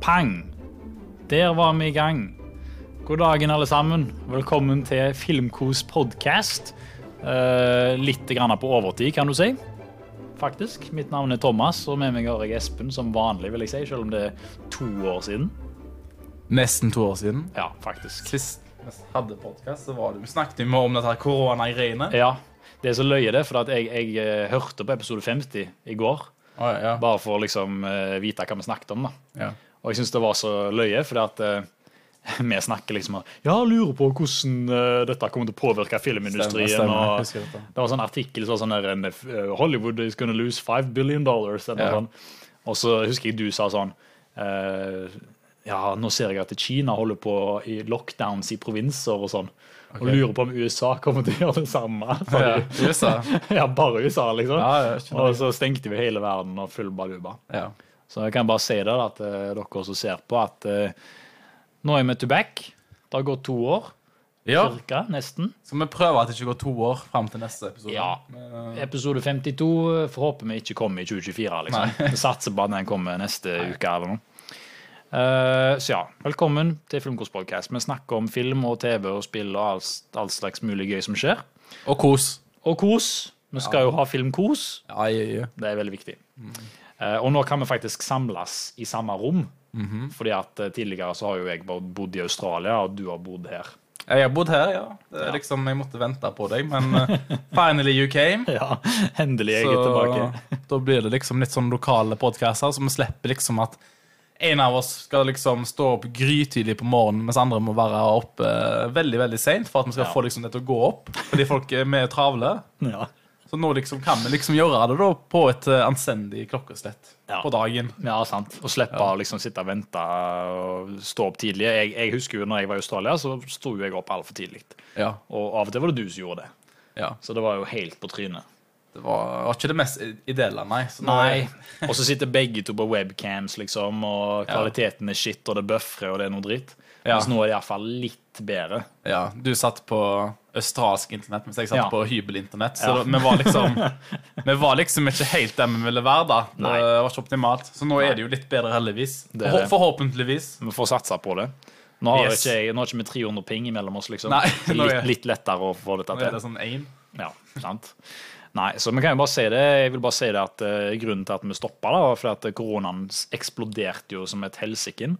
Pang! Der var vi i gang. God dagen, alle sammen. Velkommen til Filmkos podkast. Uh, litt grann på overtid, kan du si. Faktisk. Mitt navn er Thomas, og med meg har jeg Espen som vanlig, vil jeg si, selv om det er to år siden. Nesten to år siden. Ja, faktisk. Sist vi hadde podkast, så var Vi snakket jo om dette koronagreiene. Ja, det er så løye, det, for at jeg, jeg eh, hørte på episode 50 i går. Oh, ja. Bare for å liksom eh, vite hva vi snakket om. da. Ja. Og jeg syns det var så løye, fordi at eh, vi snakker liksom om Ja, lurer på hvordan eh, dette kommer til å påvirke filmindustrien. Stemmer, stemmer. Og. Det var sånn artikkel så var sånn der, eh, Hollywood is gonna lose five billion dollars. Ja. sånn. Og så husker jeg du sa sånn eh, Ja, nå ser jeg at Kina holder på i lockdowns i provinser og sånn. Og lurer på om USA kommer til å gjøre det samme. Ja. USA. ja, bare USA, liksom. Ja, og så stengte vi hele verden og full baluba. Ja. Så jeg kan bare si det, at til dere som ser på, at uh, nå er vi to back. Det har gått to år, ja. cirka, nesten. Skal vi prøve at det ikke går to år fram til neste episode? Ja. Episode 52 forhåper vi ikke kommer i 2024. liksom. Vi satser på at den kommer neste uke eller noe. Uh, så ja, velkommen til Filmkos podcast. Vi snakker om film og TV og spill og alt, alt slags mulig gøy som skjer. Og kos. Og kos. Vi skal jo ha filmkos. Ja, ja, ja. Det er veldig viktig. Eh, og nå kan vi faktisk samles i samme rom. Fordi at eh, tidligere så har jo jeg bare bodd i Australia, og du har bodd her. Jeg har bodd her, ja. Det er liksom, Jeg måtte vente på deg, men eh, finally you came. Ja, endelig er jeg Så tilbake. da blir det liksom litt sånn lokale podkaster, så vi slipper liksom at en av oss skal liksom stå opp grytidlig på morgenen, mens andre må være oppe eh, veldig veldig seint for at vi skal Ja. få liksom det til å gå opp. Fordi folk er mer travle. Ja. Så nå liksom kan vi liksom gjøre det da på et eh, anstendig klokkeslett Ja. på dagen. ja, sant. Og slippe å liksom sitte og vente og stå opp tidlig. Jeg, jeg husker jo når jeg var i Australia, så sto jeg opp altfor tidlig. Ja, Og av og til var det du som gjorde det. ja. Så det var jo helt på trynet. Det var, var ikke det mest ideelle, nei. Nei. Og så sitter begge to på webcams, liksom, og kvaliteten er shit, og det buffrer, og det er noe dritt. Mens nå er det iallfall litt bedre. Ja, du satt på australsk internett, mens jeg satt Ja. på hybelinternett. Så Ja. vi var liksom Vi var liksom ikke helt der vi ville være, da. Det Nei. var ikke optimalt. Så nå er det jo litt bedre, heldigvis. Det er det. Forhåpentligvis. Vi får satse på det. Nå har, Yes. ikke, nå har ikke vi 300 ping imellom oss, liksom. Nei, nå litt, er- litt lettere å få dette Nå er det sånn aim. Ja, sant? Nei, så vi kan jo bare si det. Jeg vil bare si det at uh, Grunnen til at vi stoppa, var fordi at koronaen eksploderte jo som et helsike.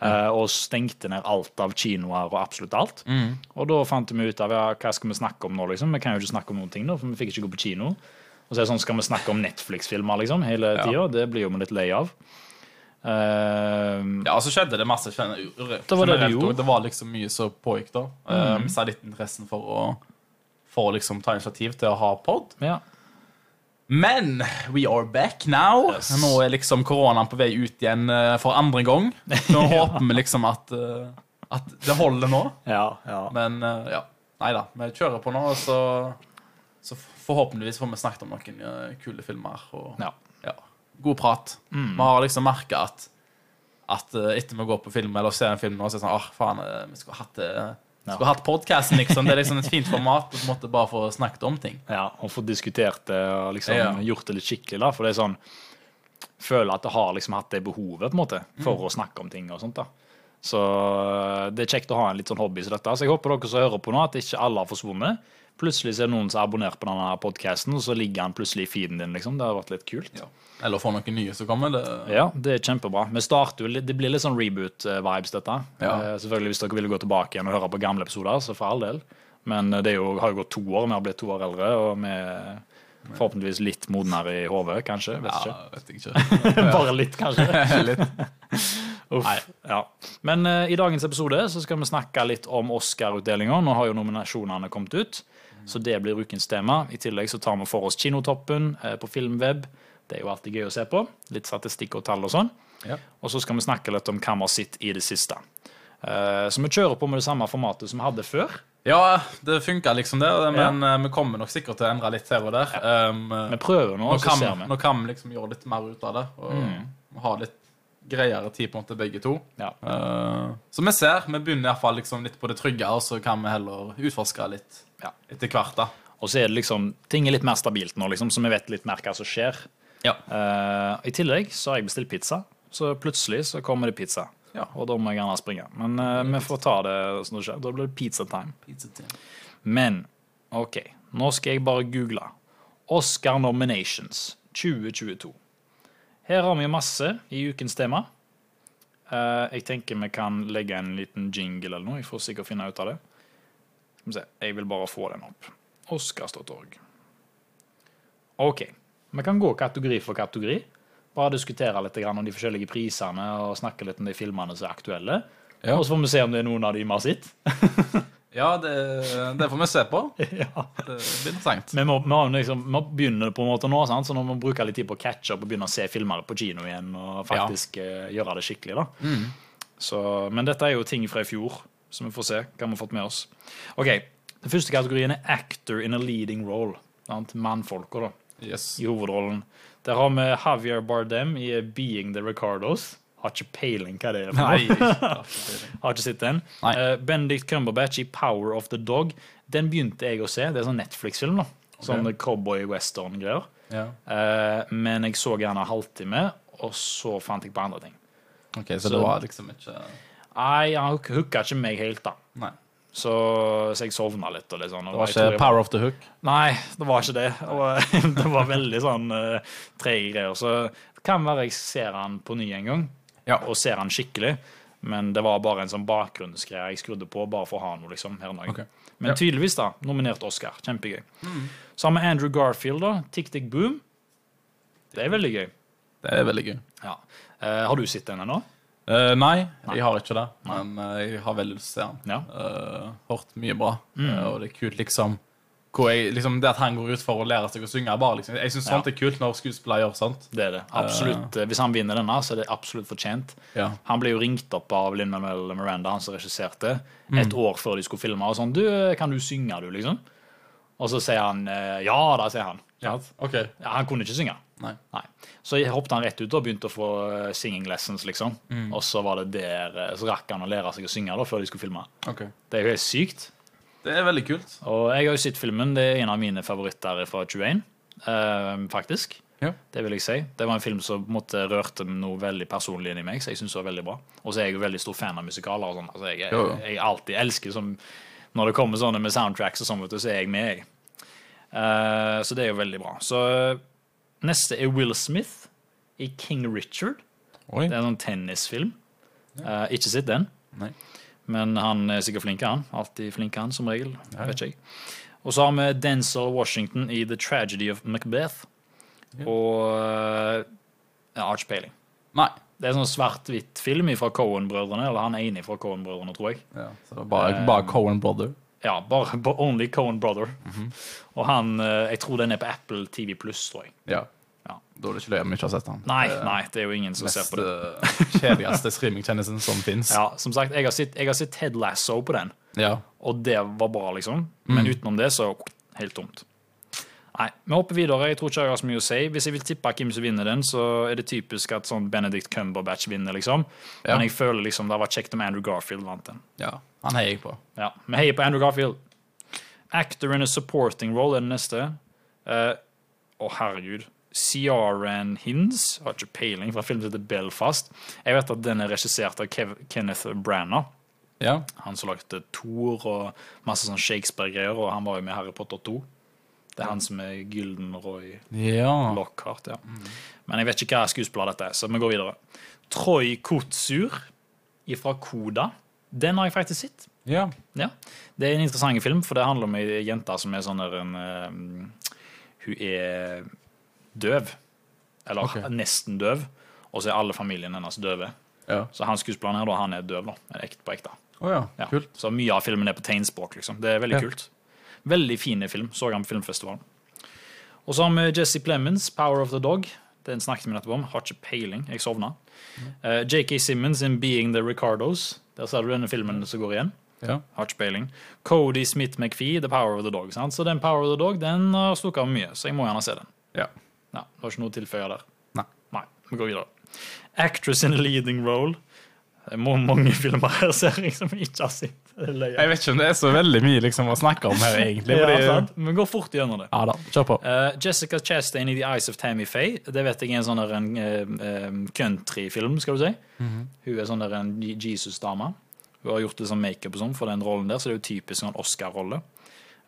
Eh, og stengte ned alt av kinoer og absolutt alt. Og da fant vi ut av ja, hva skal vi snakke om nå, liksom. Vi kan jo ikke snakke om noen ting, da, for vi fikk ikke gå på kino. Og så er det sånn, Skal vi snakke om Netflix-filmer liksom, hele Ja. Det blir jo vi litt lei av. Uh, Ja, og så skjedde det masse gen- Det var det det gjorde. Det var liksom mye som pågikk da. Mm. Mista litt interessen for å for å liksom ta initiativ til å ha pod. ja. Men we are back now. Yes. Nå er liksom koronaen på vei ut igjen eh, for andre gang. Nå håper vi liksom at, eh, at det holder nå. Ja, ja. Men eh, ja. Nei da. Vi kjører på nå, og så, så forhåpentligvis får vi snakket om noen kule filmer. Og ja. ja, god prat. Mm. Vi har liksom merka at, at etter vi går på film eller ser en film nå, så er det sånn Åh, faen, vi skulle hatt det. Skulle hatt podkasten. liksom. Det er liksom et fint format. På en måte bare for å snakke om ting. Ja, og få diskutert det og liksom gjort det litt skikkelig. da, For det er sånn Føler at jeg har liksom hatt det behovet på en måte for å snakke om ting og sånt. da. Så øh, det er kjekt å ha en litt sånn hobby som dette. Så jeg håper dere som hører på nå, at ikke alle har forsvunnet. Plutselig er det noen som abonnert på denne podkasten, og så ligger han plutselig i feeden din. liksom. Det har vært litt kult. Eller få noen nye som kommer. Det, Ja, det er kjempebra. Vi starter jo Det blir litt sånn reboot-vibes, dette. Ja. Eh, selvfølgelig Hvis dere ville gå tilbake igjen og høre på gamle episoder, så for all del. Men eh, det er jo, har jo gått to år. Vi har blitt to år eldre, og vi er forhåpentligvis litt modnere i hodet, kanskje. Vet ja, ikke. vet ikke. Bare litt, kanskje. Litt. Uff. Ja. Men uh, i dagens episode så skal vi snakke litt om Oscar-utdelinga. Nå har jo nominasjonene kommet ut, så det blir ukens tema. I tillegg så tar vi for oss Kinotoppen eh, på Filmweb. Det er jo alltid gøy å se på. Litt statistikk og tall og sånn. Ja. Og så skal vi snakke litt om hva vi har sett i det siste. Eh, så vi kjører på med det samme formatet som vi hadde før. Ja, det funka liksom, det. Men ja. vi kommer nok sikkert til å endre litt her og der. Um, Vi prøver nå, så ser vi. nå kan vi liksom gjøre litt mer ut av det. Og ha litt greiere tid på en måte begge to. Ja. Uh, så vi ser. Vi begynner i hvert fall liksom litt på det trygge, og så kan vi heller utforske litt Ja. etter hvert. da. Og så er det liksom Ting er litt mer stabilt nå, liksom, så vi vet litt mer hva som skjer. Ja. Uh, I tillegg så har jeg bestilt pizza. så plutselig så kommer det pizza. Ja. Og da må jeg gjerne springe. Men uh, vi får ta det som det skjer. Da blir det pizza time. Men OK, nå skal jeg bare google. Oscar nominations 2022. Her har vi masse i ukens tema. Uh, jeg tenker vi kan legge en liten jingle eller noe. Jeg får sikkert finne ut av det. Jeg vil bare få den opp. Oscars.org. OK. Vi kan gå kategori for kategori. Bare diskutere litt om de forskjellige prisene og snakke litt om de filmene som er aktuelle. Ja. Og så får vi se om det er noen av de vi har sett. Ja, det, det får vi se på. ja. Det blir interessant. Vi må, vi liksom, vi må begynne på en måte nå, sant? så nå må vi bruke litt tid på å catche opp og begynne å se filmer på kino igjen og faktisk eh, gjøre det skikkelig. Mm. Så, men dette er jo ting fra i fjor, så vi får se hva vi har fått med oss. Ok, Den første kategorien er actor in a leading role. Mannfolka, da, Yes. i hovedrollen. Der har vi Javier Bardem i Being the Ricardos. Har ikke peiling hva det er. Nei. Har ikke sett den. Eh, Benedict Cumberbatch i Power of the Dog. Den begynte jeg å se. Det er sånn Netflix-film. da. Sånn cowboy-western-greier. Ja. Uh, men jeg så gjerne halvtime, og så fant jeg på andre ting. Ok, så, Så- det var liksom ikke Nei, han hook- hooka ikke meg helt, da. Nei. Så, så jeg sovna litt. og litt sånn. og Det var ikke var... Power of the Hook? Nei, det var ikke det. Og, det var veldig sånn uh, trege greier. Så det kan være jeg ser han på ny en gang, Ja. og ser han skikkelig. Men det var bare en sånn bakgrunnsgreie jeg skrudde på, bare for å ha noe. liksom, her okay. Men Ja. tydeligvis, da. Nominert Oscar. Kjempegøy. Så har vi Andrew Garfield, da. Tick Tick Boom. Det er veldig gøy. Det er veldig gøy. Ja. Uh, har du sett den ennå? Eh, nei, jeg har ikke det. Men uh, jeg har veldig lyst til å se den. Ja. Uh, hørt mye bra. Eh, og det er kult, liksom jeg, liksom, Det at han går ut for å lære seg å synge. bare liksom, Jeg syns sånt Ja. er kult når skuespillere gjør sånt. Det er det. Absolutt. Hvis han vinner denne, så er det absolutt fortjent. Ja. Han ble jo ringt opp av Lin-Manuel Miranda, han som regisserte, et år før de skulle filme. Og sånn, du, kan du synge, du, liksom? Og så sier han ja da, sier han. Ja. Okay. Ja, han kunne ikke synge. Nei. Nei. Så jeg hoppet han rett ut og begynte å få eh, singing lessons, liksom. Og så var det der, eh, så rakk han å lære seg å synge da, før de skulle filme. Okay. Det er jo helt sykt. Det er veldig kult. Og jeg har jo sett filmen. Det er en av mine favoritter fra 21, eh, faktisk. Ja. Det vil jeg si. Det var en film som på måte rørte noe veldig personlig inn i meg, så jeg synes det var veldig bra. Og så er jeg jo veldig stor fan av musikaler og sånn. Altså, jeg, jeg, jeg alltid elsker som Når det kommer sånne med soundtracks og sånn, så er jeg med, jeg. Uh, så det er jo veldig bra. Så neste er Will Smith i King Richard. Oi. Det er en tennisfilm. tennisfilm. Uh, ikke sett den. Nei. Men han er sikkert flink, han. Alltid flink, han, som regel. Ja. Vet ikke jeg. Og så har vi Denzil Washington i The Tragedy of Macbeth. Og uh, Jeg har. Nei. Det er sånn svart-hvitt film fra Cohen-brødrene. Eller han er enig fra Cohen-brødrene, tror jeg. Ja, så det var bare, bare Cohen Brother. Ja, bare, på Only Cohen Brother. Mhm. Og han eh, Jeg tror den er på Apple TV Pluss, tror jeg. Ja. Ja. Da er det ikke løye om ikke har sett den. Nei, er nei, det er jo ingen som ser på det. eh, kjedeligste streamingtjenesten som fins. Ja, som sagt, jeg har sett, jeg har sett Ted Lasso på den. Ja. Og det var bra, liksom. Men utenom det, så helt tomt. Nei, vi hopper videre. Jeg tror ikke jeg har så mye å si. Hvis jeg vil tippe hvem som vinner den, så er det typisk at sånn Benedict Cumberbatch vinner, liksom. Ja. Men jeg føler liksom det var kjekt om Andrew Garfield vant den. ja. Han heier jeg på. Ja, Vi heier på Andrew Garfield. Actor in a supporting role er den neste. Eh, Å, herregud. Ciaran Hinds, har ikke peiling, fra filmen film som heter Belfast. Jeg vet at den er regissert av Kev Kenneth Branagh. Ja. Han som lagde Thor og masse sånn Shakespeare-greier, og han var jo med Harry Potter 2. Det er han som er Gyldenroy ja. Lockhart, ja. Men jeg vet ikke hva skuespiller dette er, så vi går videre. Troy Kotsur fra Koda. Den har jeg faktisk sett. Ja. Ja. Det er en interessant film, for det handler om ei jente som er sånn der en uh, Hun er døv. Eller okay. nesten døv. Og så er alle familien hennes døve. Ja. Så han skuespilleren her, da, han er døv, da. Ekte på ekte. Oh, ja. Ja. Så mye av filmen er på tegnspråk, liksom. Det er veldig kult. Veldig fin film. Så han på filmfestivalen. Og så har vi Jesse Plemons, 'Power of the Dog'. Den snakket vi nettopp om. Har ikke peiling. Jeg sovna. Eh, JK Simmons in 'Being the Ricardos'. Der ser du denne filmen som går igjen. Ja. Har ikke peiling. Cody Smith McPhee, 'The Power of the Dog'. Sant? Så den 'Power of the Dog' den har stukket av mye, så jeg må gjerne se den. ja. Ja, det var ikke noe å tilføye der. Nei. Nei, vi går videre. Actress in a leading role. Det er mange filmer her ser jeg som jeg ikke har sett. Jeg vet ikke om det er så veldig mye liksom, å snakke om her, egentlig. Fordi, Ja, Men gå fort gjennom det. ja da, kjør på. Uh, Jessica Chastain i The Eyes of Tammy Faye. Det vet jeg er en sånn der en eh, countryfilm, skal du si. Hun er sånn der en Jesus-dame. Hun har gjort litt sånn makeup og sånn for den rollen der, så det er jo typisk sånn Oscar-rolle.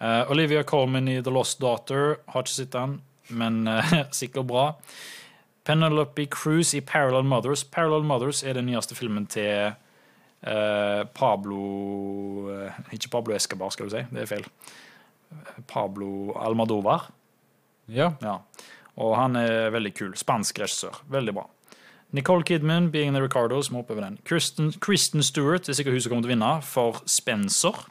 Uh, Olivia Colman i The Lost Daughter. Har ikke sett den, men uh, sikkert bra. Penelope Cruz i Parallel Mothers. Parallel Mothers er den nyeste filmen til eh, Pablo eh, Ikke Pablo Escobar, skal du si. Det er feil. Pablo Almadovar. Ja. Ja. Og han er veldig kul. Spansk regissør. Veldig bra. Nicole Kidman, Being the Ricardos, må hoppe over den. Kristen, Kristen Stewart er sikkert hun som kommer til å vinne, for Spencer.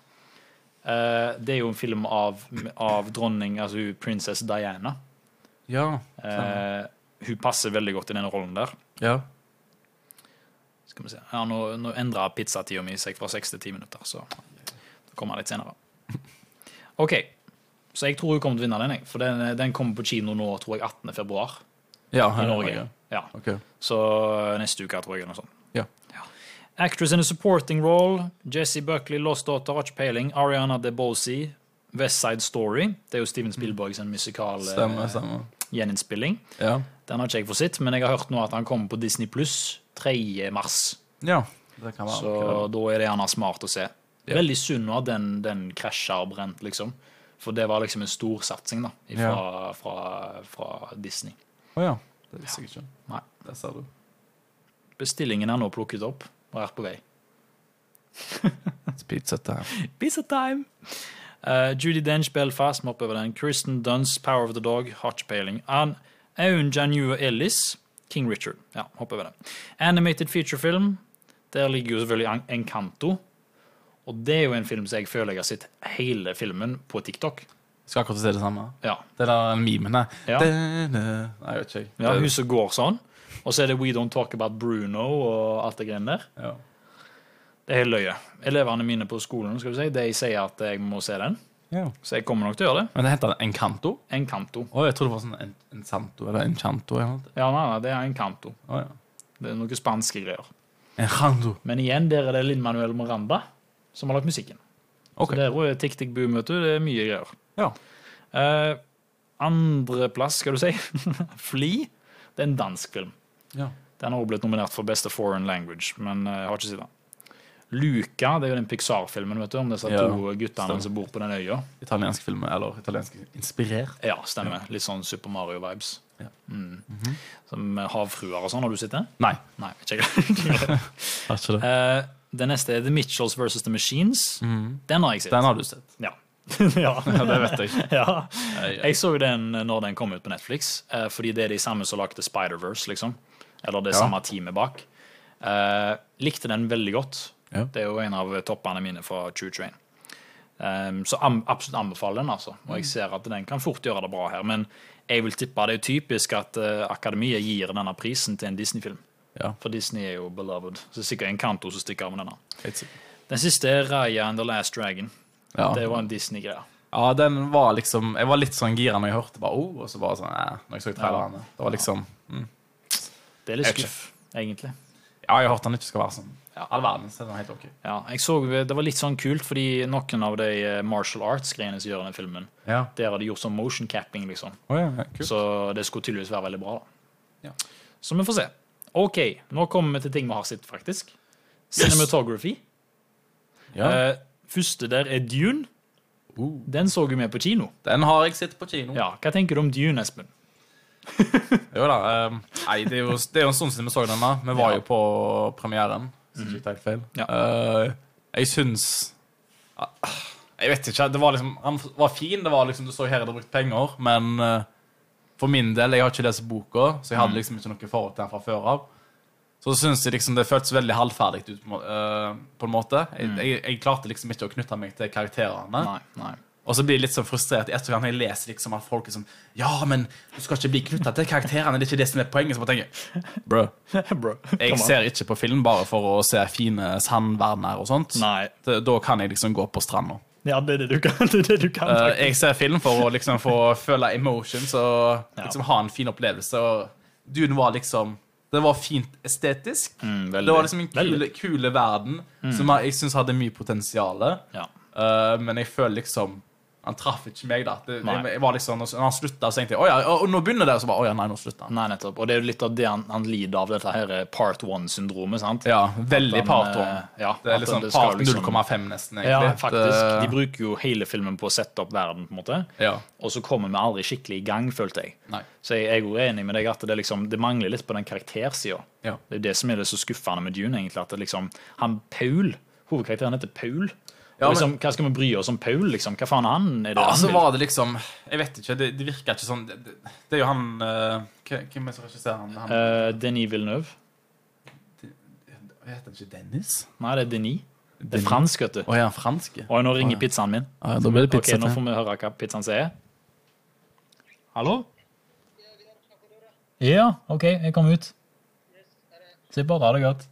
Eh, det er jo en film av, av dronning, altså prinsesse Diana. Ja. Eh, hun passer veldig godt i denne rollen der. ja. Skal vi se. Ja, nå, nå endra pizzatida mi seg fra 6 til 10 minutter, så det kommer litt senere. OK. Så jeg tror hun kommer til å vinne den, jeg. For den, den kommer på kino nå, tror jeg, 18. februar ja i Norge. Norge. Ja. Okay. Så neste uke, tror jeg, eller noe sånt. Ja. Actress in a supporting role. Jesse Buckley, Lost Daughter, har ikke peiling. Ariana DeBosey, West Side Story. Det er jo Steven Spielbergs en musikal eh, Stemmer, stemmer. Gjeninnspilling. Ja. Den har ikke jeg fått sett, men jeg har hørt nå at han kommer på Disney Pluss 3. mars. ja. Det kan være. Så ok. da er det gjerne smart å se. Ja. Veldig synd nå at den, den krasja og brent, liksom. For det var liksom en storsatsing da, fra, fra, fra Disney. Å ja. Det visste jeg ikke. Nei. Der ser du. Bestillingen er nå plukket opp og er på vei. It's pizza time. Pizza time! Uh, Judy Dench, Belfast, må oppover den. Kristen Dunst, Power of the Dog, har ikke peiling. Aun Janua Ellis, King Richard. Ja, hopp over den. Animated feature film. Der ligger jo selvfølgelig Encanto. Og det er jo en film som jeg føler jeg har sett hele filmen på TikTok. Skal akkurat se det samme. Ja, Det der memen der. Ja. Det, det. Nei, jeg vet ikke. ja huset Hun som går sånn. Og så er det We Don't Talk About Bruno og alt det greiene der. ja. Det er helt løye. Elevene mine på skolen skal vi si, de sier at jeg må se den. ja. Så jeg kommer nok til å gjøre det. Men det heter Encanto? Encanto. Oh, jeg trodde det var sånn en, Encanto eller Enchanto eller noe. Ja, nei, nei, det er Encanto. Oh, ja. Det er noen spanske greier. Encanto. Men igjen, der er det Linn Manuel Miranda som har lagt musikken. Okay. Så der er Tic Tic Boom, vet du. Det er mye greier. Ja. Eh, Andreplass, skal du si. Fli. Det er en dansk film. ja. Den har også blitt nominert for beste foreign language, men eh, jeg har ikke sett den. Luca, det er jo den Pixar-filmen vet du, om disse Ja, to guttene stemmer. som bor på den øya. Italiensk film, eller italiensk inspirert. Ja, stemmer. Litt sånn Super Mario-vibes. Ja. Mm. Som havfruer og sånn. Har du sett det? Nei, Nei, ikke jeg. har ikke det. Eh, Den neste er The Mitchells versus The Machines. Den har jeg sett. Den har du sett. Ja. ja. Det vet jeg. ja. Jeg så den når den kom ut på Netflix, uh, fordi det er de samme som lagde Spider-Verse, liksom. Eller det Ja. samme teamet bak. Uh, likte den veldig godt. Ja. Det er jo en av toppene mine fra True Train. Um, så am absolutt anbefaler den, altså. Og jeg ser at den kan fort gjøre det bra her. Men jeg vil tippe det er typisk at uh, Akademiet gir denne prisen til en Disney-film. Ja, For Disney er jo beloved. Så det er sikkert en kanto som stikker av med denne. Den siste er Raya and the Last Dragon. Ja. Det var en Disney-greie. ja, den var liksom Jeg var litt sånn gira når jeg hørte bare oh, og så bare sånn eh, Når jeg så trailerne. Det var liksom mm. Det er litt skuff, egentlig. Ja, jeg har hørt den ikke skal være sånn. Ja. All verden, så er helt ok. Ja, jeg så, Det var litt sånn kult, fordi noen av de eh, martial arts-greiene som gjør denne filmen, Ja. der har de gjort sånn motion capping, liksom. Oh, ja. Så det skulle tydeligvis være veldig bra. da. Ja. Så vi får se. OK, nå kommer vi til ting vi har sett, faktisk. Cinematography. Ja. Uh, første der er Dune. Uh. Den så vi med på kino. Den har jeg sett på kino. Ja, Hva tenker du om Dune, Espen? Jo da. Um, nei, det er, jo, det er jo en stund siden vi så den. da Vi var Ja. jo på premieren. Hvis jeg ikke helt feil. Ja. Uh, jeg syns uh, Jeg vet ikke. Det var liksom Han var fin. Det var liksom Du så her det brukt penger, men uh, for min del Jeg har ikke lest boka, så jeg hadde liksom ikke noe forhold til den fra før av. Så syns jeg liksom det føltes veldig halvferdig ut, på, en eh, på en måte. Jeg, jeg, jeg klarte liksom ikke å knytte meg til karakterene. Nei. nei. Og så blir jeg litt sånn frustrert i etterkant når jeg leser liksom at folk er sånn Ja, men du skal ikke bli knytta til karakterene. Det er ikke det som er poenget. Så jeg tenker Bro, Bro. jeg ser ikke på film bare for å se fine sandverner og sånt. Nei. Da kan jeg liksom gå på stranda. Ja, det er det du kan. Det det du kan uh, jeg ser film for å liksom få føle emotions og liksom ha en fin opplevelse. Og Dune var liksom Det var fint estetisk. Mm, det var liksom en kule, kule verden som jeg, syns hadde mye potensial. Ja. men jeg føler liksom Han traff ikke meg, da. Det, jeg, var liksom, når han slutta, så tenkte jeg oh, ja, og nå begynner det. Og så bare oh, ja, nei, nå slutter han. Nei, nettopp. Og det er jo litt av det han, han lider av, dette her eh, part one-syndromet. sant? Ja, veldig han, part eh, one. ja, Det er liksom det part liksom- 0,5 nesten, egentlig. Ja, faktisk. De bruker jo hele filmen på å sette opp verden, på en måte. ja. Og så kommer vi aldri skikkelig i gang, følte jeg. Nei. Så jeg, jeg er enig med deg at det, liksom, det mangler litt på den karaktersida. Ja. Det er det som er det så skuffende med Dune, egentlig. At det liksom, han Paul, hovedkarakteren heter Paul. Ja, liksom, hva skal vi bry oss om Paul, liksom? Hva faen er han? Er det Ja, han så var det liksom Jeg vet ikke, det, det virker ikke sånn Det, det, det er jo han uh, Hvem er det som regisserer han? han uh, Denis Villeneuve. De, heter han ikke Dennis? Nei, det er Denis. Det er fransk, vet du. Oh, ja, fransk? Og nå ringer oh, ja. pizzaen min. Ja, da blir det pizza Ok, Nå får vi høre hva pizzaen sier. Hallo? Ja, OK, jeg kom ut. Supert, ha det godt.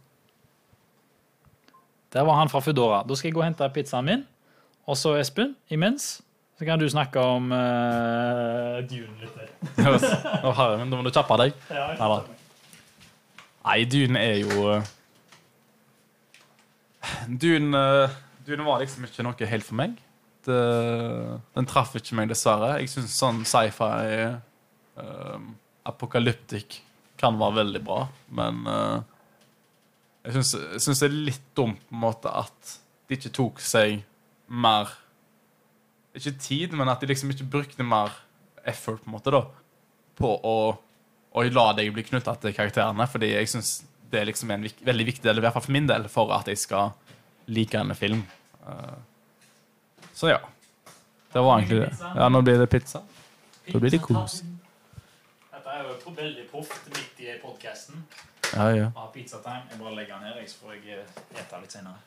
Der var han fra Foodora. Da skal jeg gå og hente pizzaen min. Og så, Espen, imens så kan du snakke om uh, Dune litt. Nå må du kjappe deg. Neida. Nei, Dune er jo eh, Dune, eh, Dune var liksom ikke noe helt for meg. Det, den traff ikke meg, dessverre. Jeg syns sånn sci-fi uh, apokalyptikk, kan være veldig bra, men eh, jeg syns, det er litt dumt på en måte at de ikke tok seg mer Ikke tid, men at de liksom ikke brukte mer effort på en måte da på å, å la deg bli knytta til karakterene. Fordi jeg syns det er liksom en vik veldig viktig del, i hvert fall for min del, for at jeg skal like en film. Eh, så ja. Det var egentlig det. Ja, nå blir det pizza. Da blir det kos. Dette er jo veldig proft midt i podkasten. Ja, ja. Ha pizzatime. Jeg bare legger den her, jeg, så får jeg spise litt senere.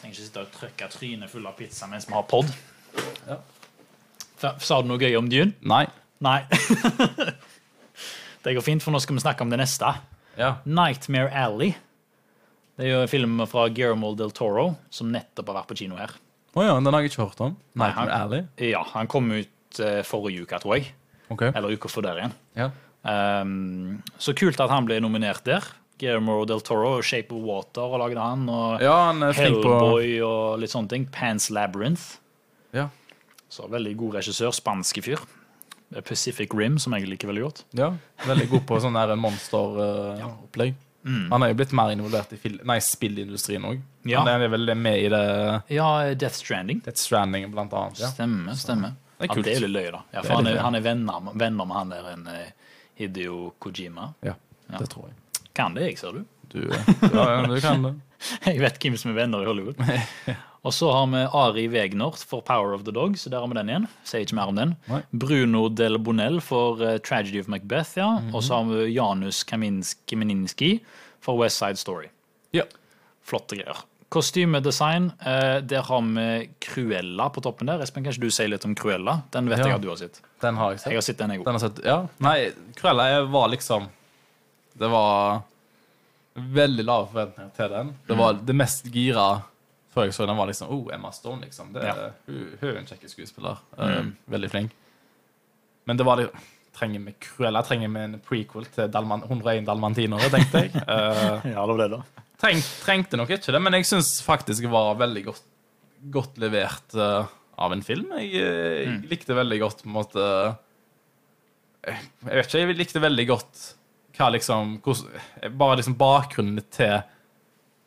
Trenger ikke sitte og trykke trynet full av pizza mens vi har pod. Ja. Sa du noe gøy om Dune? Nei. Nei. det går fint, for nå skal vi snakke om det neste. Ja. Nightmare Alley. Det er jo en film fra Guillermo del Toro, som nettopp har vært på kino her. Å ja, den har jeg ikke hørt om. Nei, han- Nightmare Alley. Ja, Han kom ut uh, forrige uke, tror jeg. Ok. Eller uka før der igjen. Ja. Um, så kult at han ble nominert der. Guillermo del Toro, Shape of Water og lagde han. Og ja, han Hellboy på og litt sånne ting. Pans Labyrinth. Ja. Så veldig god regissør. Spanske fyr. Pacific Rim, som jeg liker veldig godt. ja. Veldig god på sånn monsteropplegg. Mm. Han er jo blitt mer involvert i nei, spillindustrien òg. Ja. Han er vel med i det Ja, Death Stranding. Death Stranding, blant annet. Ja. Stemmer. stemmer. Det er Ja, det er litt løye, da. Ja, for er han, er, han er venner, venner med han der en eh, Hideo Kojima. Ja, Ja. det tror jeg. Kan det, jeg, ser du. Du, ja, du kan det. Jeg vet hvem som er venner i Hollywood. Og så har vi Ari Wegner for Power of the Dog, så der har vi den igjen. Sier ikke mer om den. Nei. Bruno Del Bonell for uh, Tragedy of Macbeth, ja. Mhm. Og så har vi Janus Kamininski for West Side Story. Ja. Flotte greier. Kostymedesign, uh, der har vi Cruella på toppen der. Espen, kan ikke du si litt om Cruella? Den vet Ja. jeg at du har sett. Den har jeg sett. Jeg har sett den, jeg òg. Ja. Nei, Cruella jeg var liksom Det var veldig lave forventninger til den. Det var det mest gira før jeg så den, var liksom Oh, Emma Stone, liksom. Det, Ja. hun, hun er en kjekk skuespiller. Eh, veldig flink. Men det var litt Trenger vi Cruella? Trenger vi en prequel til Dalman, 101 dalmantinere, tenkte jeg. Uh, Ja, det var det, da. treng, trengte nok ikke det, men jeg syns faktisk det var veldig godt, godt levert eh, av en film. Jeg, jeg mm. likte veldig godt på en måte Jeg jeg vet ikke, jeg likte veldig godt hva liksom hvordan, Bare liksom bakgrunnen til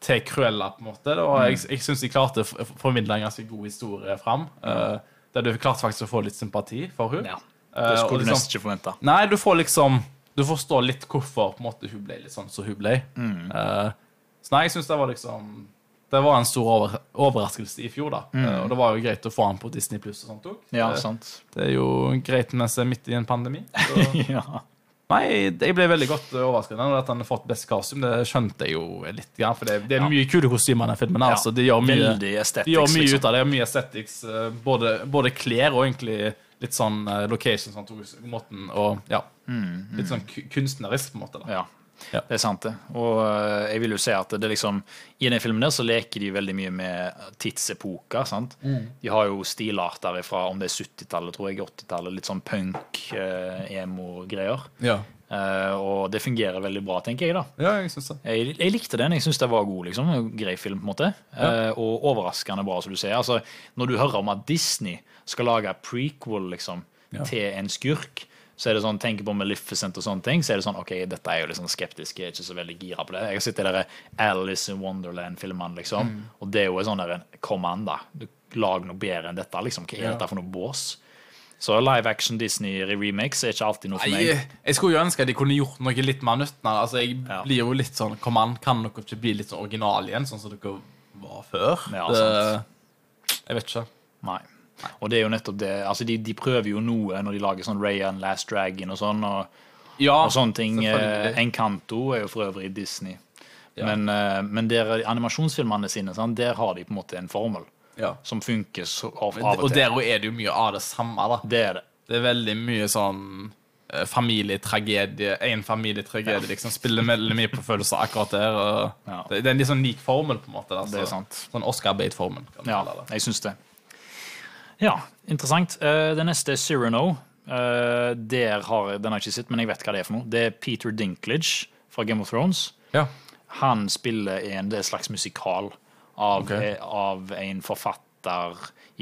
til Cruella, på en måte. Og Jeg, jeg syns de klarte å formidle en ganske god historie fram. Uh, der du klarte faktisk å få litt sympati for henne. Ja. Eh, Det skulle du liksom- nesten ikke forvente. Nei, du får liksom Du forstår litt hvorfor på en måte hun ble litt sånn som hun ble. Mm. Uh, så nei, jeg syns det var liksom Det var en stor over, overraskelse i fjor, da. Eh, og det var jo greit å få han på Disney Pluss og sånt òg. Mm. Ja, sant. det er jo greit mens det er midt i en pandemi. Ja. nei, jeg ble veldig godt overrasket over at han har fått best kostyme. Det skjønte jeg jo litt, for det, det er mye kule kostymer i den filmen. Ja, Altså, de gjør mye, de gjør mye liksom. ut av det. Mye aesthetics. eh, Både, både klær og egentlig litt sånn eh, location sånn, måten, og ja, Mm, litt sånn kunstnerisk, på en måte. da. Ja. Ja. Det er sant, det. Og eh, jeg vil jo si at det liksom I den filmen der så leker de veldig mye med tidsepoker. sant? De har jo stilarter fra om det er 70-tallet, tror jeg, 80-tallet. Litt sånn punk, eh, emo-greier. Ja. Eh, og det fungerer veldig bra, tenker jeg, da. ja, jeg synes det. Jeg, jeg likte den. Jeg syns det var god. liksom, Grei film, på en måte. Eh, og overraskende bra, som du sier. Altså, Når du hører om at Disney skal lage prequel liksom, Ja. til en skurk, så er det sånn, tenker på Maleficent og sånne ting, så er det sånn OK, dette er jo litt sånn skeptisk, jeg er ikke så veldig gira på det. Jeg har sett de Alice in Wonderland-filmene, liksom, Mm. og det er jo en sånn der Kom an, da. Du, lag noe bedre enn dette, liksom. Hva er Ja. dette for noe bås? Så live action Disney-remix er ikke alltid noe for meg. jeg skulle jo ønske at de kunne gjort noe litt mer nytt Altså, jeg Ja. blir jo litt sånn Kom an, kan dere ikke bli litt sånn original igjen, sånn som dere var før? Ja, det, jeg vet ikke. Nei. Og det er jo nettopp det. Altså, de, de prøver jo noe når de lager sånn Rayan Last Dragon og sånn. Og, Ja, og sånne ting. Eh, Encanto er jo for øvrig Disney. Ja. Men, eh, men der animasjonsfilmene sine, sant, der har de på en måte en formel ja. som funker av, og til. og der er det jo mye av det samme, da. Det er det. Det er veldig mye sånn eh, familietragedie. En familietragedie liksom spiller veldig mye på følelser akkurat der. Ja. det, det er en litt sånn lik formel, på en måte. Da, Det så-. Sånn Oscar-bait-formel. Ja, jeg syns det. Ja, interessant. Eh, det neste er Cyrano. Eh, der har, den har jeg ikke sett, men jeg vet hva det er for noe. Det er Peter Dinklage fra Game of Thrones. Ja. Han spiller en, det slags musikal av, Ok. eh, av en forfatter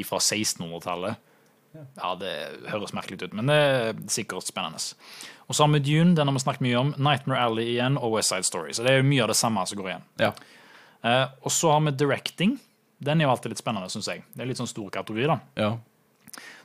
fra 1600-tallet. Ja, det høres merkelig ut, men det er sikkert spennende. Og så har vi Dune, den har vi snakket mye om. Nightmare Alley igjen, og West Side Story. Så det er mye av det samme som går igjen. ja. Og så har vi Directing. Den er jo alltid litt spennende, syns jeg. Det er litt sånn stor kategori, da. ja.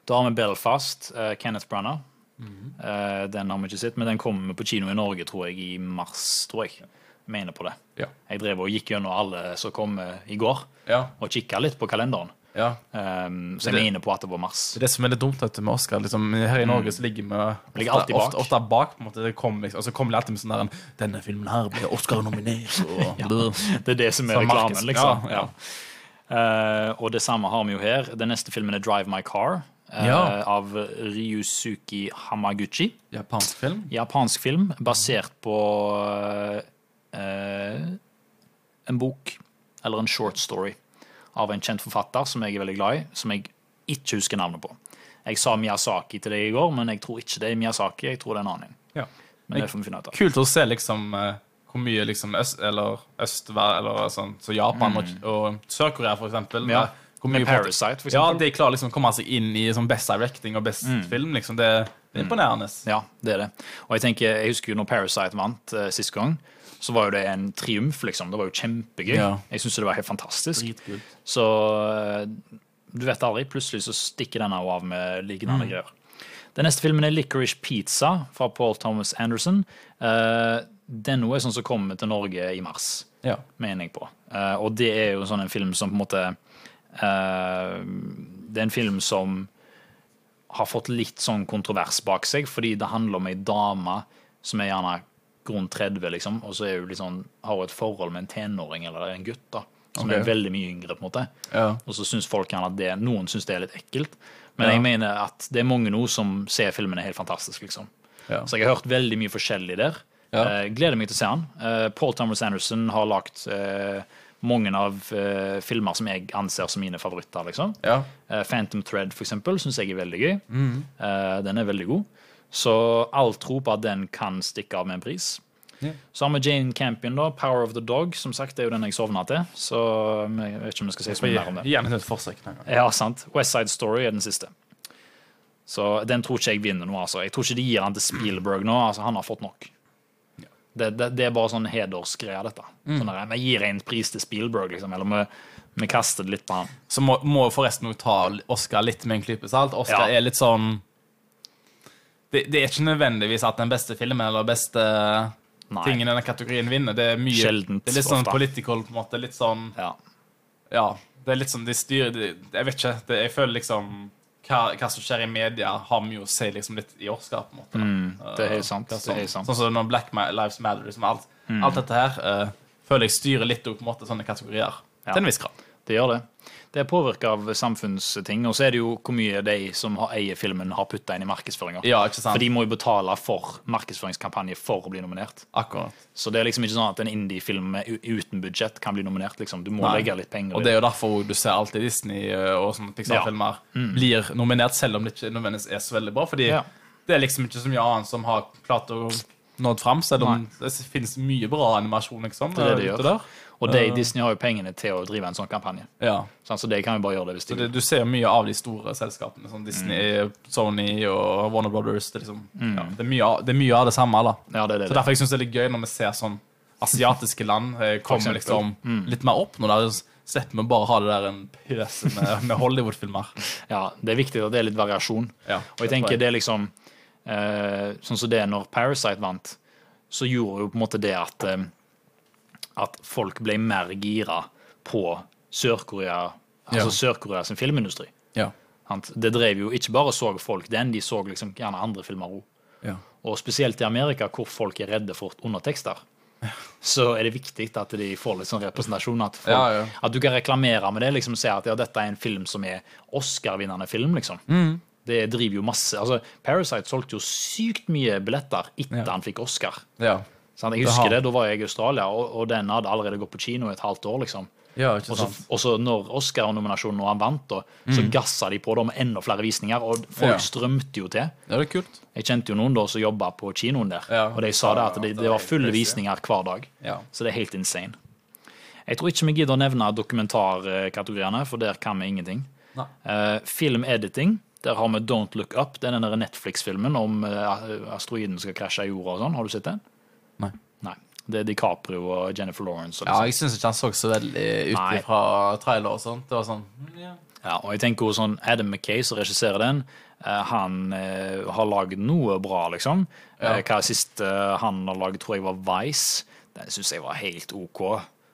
Da har vi Belfast, uh, Kenneth Branagh. uh, den har vi ikke sett, men den kommer på kino i Norge, tror jeg, i mars. tror jeg. Mener på det. Ja. Jeg drev og gikk gjennom alle som kom uh, i går, Ja. og kikka litt på kalenderen. ja. Um, så jeg Det- mener på at det var mars. Det er det som er litt dumt vet med Oscar. Liksom, her i Norge så ligger vi ofte, Ligger alltid bak. ofte, ofte bak. på en måte. Det kommer liksom, og så kommer det alltid med sånn der Denne filmen her ble Oscar-nominert. og Det er det som er reklamen, liksom. ja, ja. Eh, og det samme har vi jo her. Den neste filmen er Drive My Car, Uh, Ja. av Ryusuki Hamaguchi. Japansk film. Japansk film basert på uh, en bok, eller en short story, av en kjent forfatter som jeg er veldig glad i, som jeg ikke husker navnet på. Jeg sa Miyazaki til deg i går, men jeg tror ikke det er Miyazaki. Jeg tror det er en annen. Ja. Kult å se liksom hvor mye liksom øst, eller øst eller sånn, så Japan og, og Sør-Korea, for eksempel. Mm. Ja. hvor mye Parasite, for eksempel. Ja, de klarer liksom å komme seg inn i sånn best directing og best film. liksom. Det det er imponerende. Ja, det er det. Og jeg tenker, jeg husker jo når Parasite vant uh, sist gang, så var jo det en triumf, liksom. Det var jo kjempegøy. Ja. Jeg syns det var helt fantastisk. Dritkult. Så eh, du vet aldri. Plutselig så stikker denne av med lignende Mm. greier. Den neste filmen er Licorice Pizza fra Paul Thomas Anderson. Uh, den er sånn som kommer til Norge i mars, Ja. mener jeg på. Uh, og det er jo sånn en film som på en måte uh, Det er en film som har fått litt sånn kontrovers bak seg, fordi det handler om ei dame som er gjerne rundt 30, liksom, og så er hun litt sånn, har hun et forhold med en tenåring eller en gutt da, som okay. er veldig mye yngre. på en måte. Ja. Og så syns folk gjerne at det, noen syns det er litt ekkelt. Men Ja. jeg mener at det er mange nå som ser filmen er helt fantastisk. liksom. Ja. Så jeg har hørt veldig mye forskjellig der. Ja. Eh, gleder meg til å se han. Eh, Paul Thomas Anderson har lagt eh, mange av uh, filmer som jeg anser som mine favoritter. liksom. ja. Uh, Phantom Thread for eksempel, syns jeg er veldig gøy. Mm. Uh, den er veldig god. Så alt tro på at den kan stikke av med en pris. Yeah. Så har vi Jane Campion, da, 'Power of the Dog'. Som sagt, det er jo den jeg sovna til. Så jeg vet ikke om jeg skal si så mye mer om det. Gjerne et forsøk. Ja, sant. West Side Story er den siste. Så den tror ikke jeg vinner nå, altså. Jeg tror ikke de gir han til Spielberg nå. altså Han har fått nok. Det, det, det er bare sånn hedersgreie, dette. Sånn der, Vi gir en pris til Spielberg, liksom. Eller vi, vi kaster det litt på han. Så må, må forresten ta Oscar litt med en klype salt. Oscar Ja. er litt sånn det, det er ikke nødvendigvis at den beste filmen eller beste Nei. tingen i denne kategorien vinner. Det er mye Sjeldent, Det er litt sånn ofte. political, på en måte. Litt sånn Ja. Ja. Det er litt sånn de styrer de, Jeg vet ikke. Det, jeg føler liksom hva, hva som skjer i media, har mye å si liksom litt i Oscar. på en måte. Mm, det er helt sant. Sånn, Det er helt sånn, sant. sånn som når Black Lives Matter. Liksom alt, alt dette her uh, føler jeg styrer litt opp på en måte sånne kategorier. Ja. Til en viss grad. Det gjør det. Det er påvirka av samfunnsting, og så er det jo hvor mye de som har, eier filmen, har putta inn i markedsføringa. Ja. For de må jo betale for markedsføringskampanje for å bli nominert. Akkurat. Så det er liksom ikke sånn at en indie-film uten budsjett kan bli nominert. liksom. Du må Nei. legge litt penger i det Og det er jo derfor du ser alltid Disney eh, og sånne Pixar-filmer blir nominert, selv om det ikke nødvendigvis er så veldig bra. Fordi Mm. Ja. det er liksom ikke så mye annet som har klart å nå fram, selv om det finnes mye bra animasjon, liksom. Det er det det eh, gjør. Og de, Disney har jo pengene til å drive en sånn kampanje. Ja. Sånn, så de kan jo bare gjøre det hvis de det, du ser mye av de store selskapene, sånn Disney, Sony og Warner Brothers. Det er, mm. ja, det, er mye, det er mye av det samme. da. Ja, det er det. Så derfor jeg synes det er litt gøy når vi ser sånn asiatiske land eh, komme eksempel. Mm. liksom litt mer opp. Når der slipper vi bare ha det der en pøse med, med Hollywood-filmer. Ja, det er viktig at det er litt variasjon. Ja, Og jeg tenker det er liksom eh, Sånn som det når Parasite vant, så gjorde jo på en måte det at eh, At folk ble mer gira på Sør-Korea Altså Ja. Sør-Korea sin filmindustri. Ja. Det drev jo ikke bare så folk den, de så liksom gjerne andre filmer òg. Ja. Og spesielt i Amerika, hvor folk er redde for undertekster, så er det viktig at de får litt sånn representasjon. At, folk, at du kan reklamere med det, liksom si at ja, dette er en film som er Oscar-vinnende film, liksom. Mm. Det driver jo masse altså, Parasite solgte jo sykt mye billetter etter Ja. han fikk Oscar. Ja. Sånn, Jeg husker det, Da var jeg i Australia, og, og den hadde allerede gått på kino i et halvt år. liksom. ja, Og så, når Oscar-nominasjonen og han vant, da, så gassa de på det med enda flere visninger, og folk Ja. strømte jo til. Ja, det er kult. Jeg kjente jo noen da som jobba på kinoen der, Ja. og de sa det at det, det var fulle visninger hver dag. Ja. Så det er helt insane. Jeg tror ikke vi gidder å nevne dokumentarkategoriene, for der kan vi ingenting. Nei. Eh, Filmediting, der har vi Don't Look Up. Det er den Netflix-filmen om eh, asteroiden skal krasje i jorda og sånn. Har du sett den? Nei. Nei. Det er DiCaprio og Jennifer Lawrence. Og Ja, jeg syns ikke han så så veldig ut fra trailer og sånt. Det var sånn mm, ja. Ja, og jeg tenker også sånn Adam McKay som regisserer den, eh, han eh, har lagd noe bra, liksom. Ja. Hva eh, han har lagd, tror jeg var Vice. Den syns jeg var helt OK.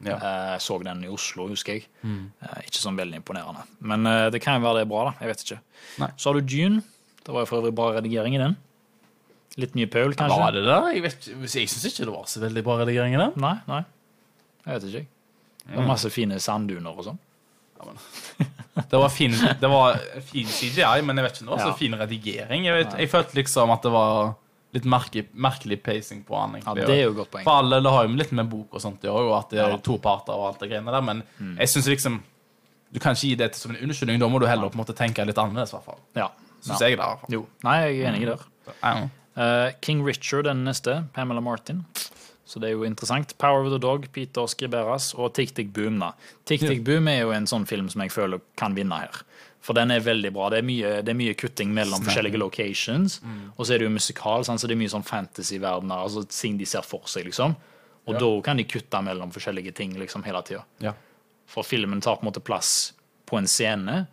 Ja. Mm. Eh, Jeg så den i Oslo, husker jeg. Eh, Ikke sånn veldig imponerende. Men eh, det kan jo være det er bra, da. Jeg vet ikke. Nei. Så har du Dune. Det var jo for øvrig bra redigering i den. Litt mye Paul, kanskje? Var det det? Jeg, vet jeg syns ikke det var så veldig bra redigering i den. Nei, nei. Jeg vet ikke. jeg. Det var masse fine sandduner og sånn. Det var fin, det var fin CGI, men jeg vet ikke om det var så Ja. fin redigering. Jeg, vet, jeg følte liksom at det var litt merkelig, merkelig pacing på han. egentlig. Ja, det er jo et godt poeng. For alle, det har jo litt med bok og sånt i år, og at det er to parter og alt det greiene der, men Mm. jeg syns liksom Du kan ikke gi det som en unnskyldning, da må du heller på en måte tenke litt annerledes, i hvert fall. Ja. Syns ja. jeg, da. i. Jo. Nei, jeg er enig der. Ja. Eh, King Richard den neste, Pamela Martin. Så det er jo interessant. Power of the Dog, Peter Skriberas og Tick Tick Boom. da. Tick Tick Boom er jo en sånn film som jeg føler kan vinne her. For den er veldig bra. Det er mye, det er mye kutting mellom forskjellige locations. Og så er det jo musikal, sant? så det er mye sånn fantasy-verdener, altså ting de ser for seg, liksom. Og Ja. da kan de kutte mellom forskjellige ting liksom hele tida. Ja. For filmen tar på en måte plass på en scene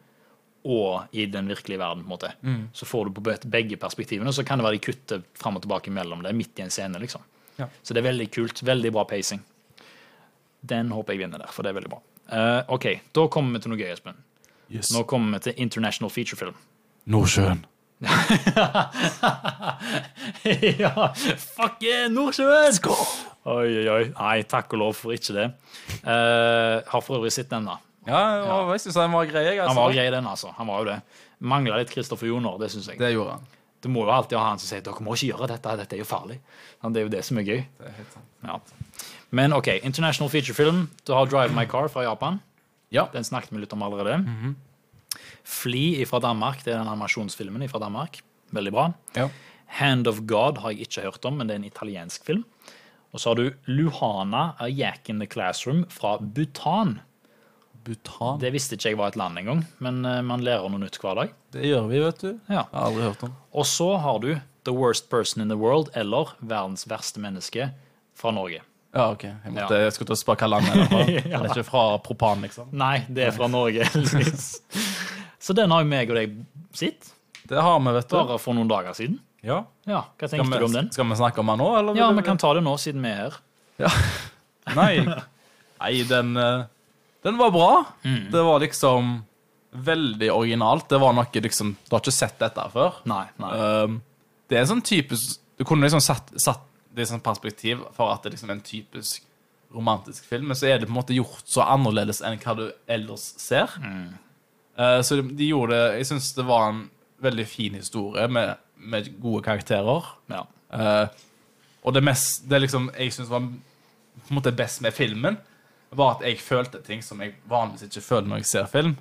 og i den virkelige verden. på en måte. Mm. Så får du på begge perspektivene, så kan det være de kutter fram og tilbake mellom det, midt i en scene. liksom. Ja. Så det er veldig kult. Veldig bra pacing. Den håper jeg vinner der, for det er veldig bra. Uh, OK, da kommer vi til noe gøy, Espen. Yes. Nå kommer vi til International Feature Film. Nordsjøen. ja, fuck yeah, Nordsjøen! Oi, oi, oi. Nei, takk og lov for ikke det. Uh, har for øvrig sett den, da. Ja, ja. jeg syns han var grei. jeg, Han Altså. var grei, den, altså. Han var jo det. Mangla litt Kristoffer Joner, det syns jeg. Det gjorde han. Du må jo alltid ha han som sier dere må ikke gjøre dette, dette er jo farlig. Det er jo det som er gøy. Det er helt sant. Ja. Men OK, international feature film. Du har Drive My Car fra Japan. Ja. Den snakket vi litt om allerede. Fly fra Danmark. Det er den animasjonsfilmen fra Danmark. Veldig bra. ja. Hand of God har jeg ikke hørt om, men det er en italiensk film. Og så har du Luhana A Jack in the Classroom fra Bhutan. Bhutan. Det, Det visste ikke jeg var et land engang, men eh, man lærer noe nytt hver dag. Det gjør vi, vet du. Ja. Jeg har aldri hørt om. Og så har du The Worst Person in the World, eller Verdens verste menneske, fra Norge. Ja, ok. Jeg, måtte, jeg skulle til å spørre hva land er det fra. Ja. Det er ikke fra Propan, liksom. Nei, det er fra Norge. Så den har jo meg og deg sitt. Det har vi, vet du. bare for noen dager siden. Ja. Ja, Hva tenkte vi, du om den? skal vi snakke om den nå, eller? Ja, vi kan ta det nå, siden vi er her. Nei, Nei den, eh, den var bra. Mm. Det var liksom veldig originalt. Det var noe liksom Du har ikke sett dette før. Nei, nei. Um, det er en sånn typisk Du kunne liksom satt, satt det er sånn perspektiv for at det liksom er en typisk romantisk film, men så er det på en måte gjort så annerledes enn hva du ellers ser. Eh, så de, de gjorde det Jeg syns det var en veldig fin historie med, med gode karakterer. Ja. Uh, og det mest Det liksom jeg syns var på en måte best med filmen, var at jeg følte ting som jeg vanligvis ikke føler når jeg ser film.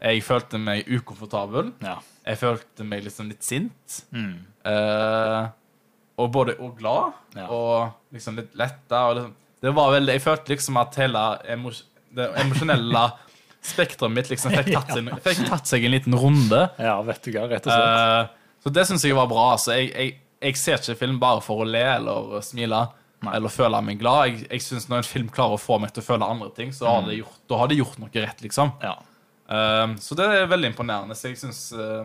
Jeg følte meg ukomfortabel. ja. Jeg følte meg liksom litt sint. Mm. Eh, og både og glad, Ja. og liksom litt letta. Liksom, det var veldig, jeg følte liksom at hele emos, det emosjonelle spekteret mitt liksom fikk tatt, seg, fikk tatt seg en liten runde. ja, vet du hva, rett og slett. Uh, så det syns jeg var bra. Altså, jeg, jeg, jeg ser ikke film bare for å le eller smile. Nei. Eller føle meg glad. Jeg, jeg synes Når en film klarer å få meg til å føle andre ting, så har det gjort, da har det gjort noe rett, liksom. Ja. uh, så det er veldig imponerende. Så jeg syns uh,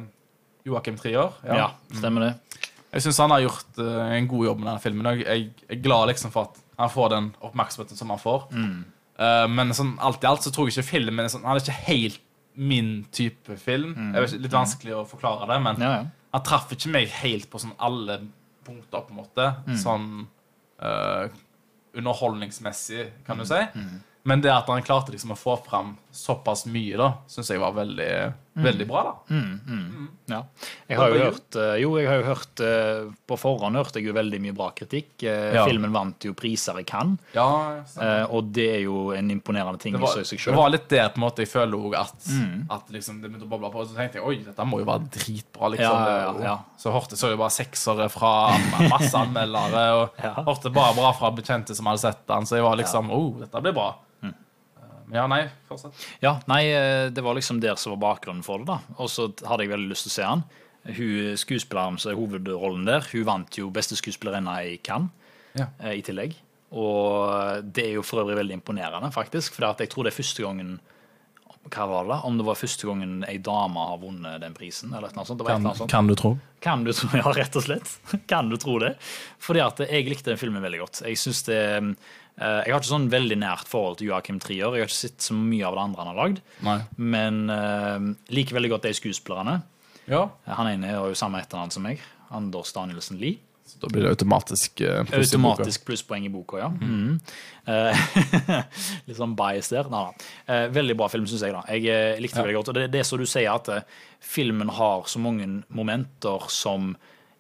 Joakim Trier ja, stemmer det. Jeg syns han har gjort uh, en god jobb med denne filmen. Jeg, jeg er glad liksom for at han får den oppmerksomheten som han får. Eh, men sånn, alt i alt så tror jeg ikke filmen sånn, Han er ikke helt min type film. Jeg vet Litt vanskelig å forklare det, men Ja, ja. han traff ikke meg helt på sånn alle punkter, på en måte. Sånn uh, underholdningsmessig, kan du si. Men det at han klarte liksom å få fram såpass mye, da, syns jeg var veldig, veldig bra. da. Ja. Jeg har jo Hva har du hørt eh, Jo, jeg har jo hørt eh, På forhånd hørte jeg jo veldig mye bra kritikk. Eh, Ja. Filmen vant jo priser i Cannes, Ja, eh, og det er jo en imponerende ting det i var, seg det var litt der på en måte jeg føler også at, at liksom det begynte å boble på. Og så tenkte jeg oi, dette må jo være dritbra. liksom. Ja, ja, ja, ja. Så hørte så jeg bare seksere fra masse anmeldere. Og Ja. hørte bare bra fra bekjente som hadde sett den. Så jeg var liksom oh, dette blir bra. Mm. Eh, ja, nei, fortsett. Ja, nei, eh, det var liksom der som var bakgrunnen for det, da. Og så hadde jeg veldig lyst til å se han. Hun skuespilleren som er hovedrollen der, hun vant jo beste skuespillerinne i Cannes Ja. eh, i tillegg. Og det er jo for øvrig veldig imponerende, faktisk. For jeg tror det er første gangen Hva var det? Om det var første gangen ei dame har vunnet den prisen? eller noe sånt. Det var et eller sånt. kan du tro? Kan du tro, ja, rett og slett. Kan du tro det? Fordi at jeg likte den filmen veldig godt. Jeg synes det eh, Jeg har ikke sånn veldig nært forhold til Joakim Trier. Jeg har ikke sett så mye av det andre han har lagd. Nei. Men uh, liker veldig godt de skuespillerne. Ja. Han ene har jo samme etternavn som meg. Anders Danielsen Lie. Så da blir det automatisk uh, pluss i boka. Automatisk plusspoeng i boka, ja. Mm. Eh, litt sånn bias der. Nei, nei. Eh, veldig bra film, syns jeg. da Jeg eh, likte det veldig godt. Og det, det er så du sier, at eh, filmen har så mange momenter som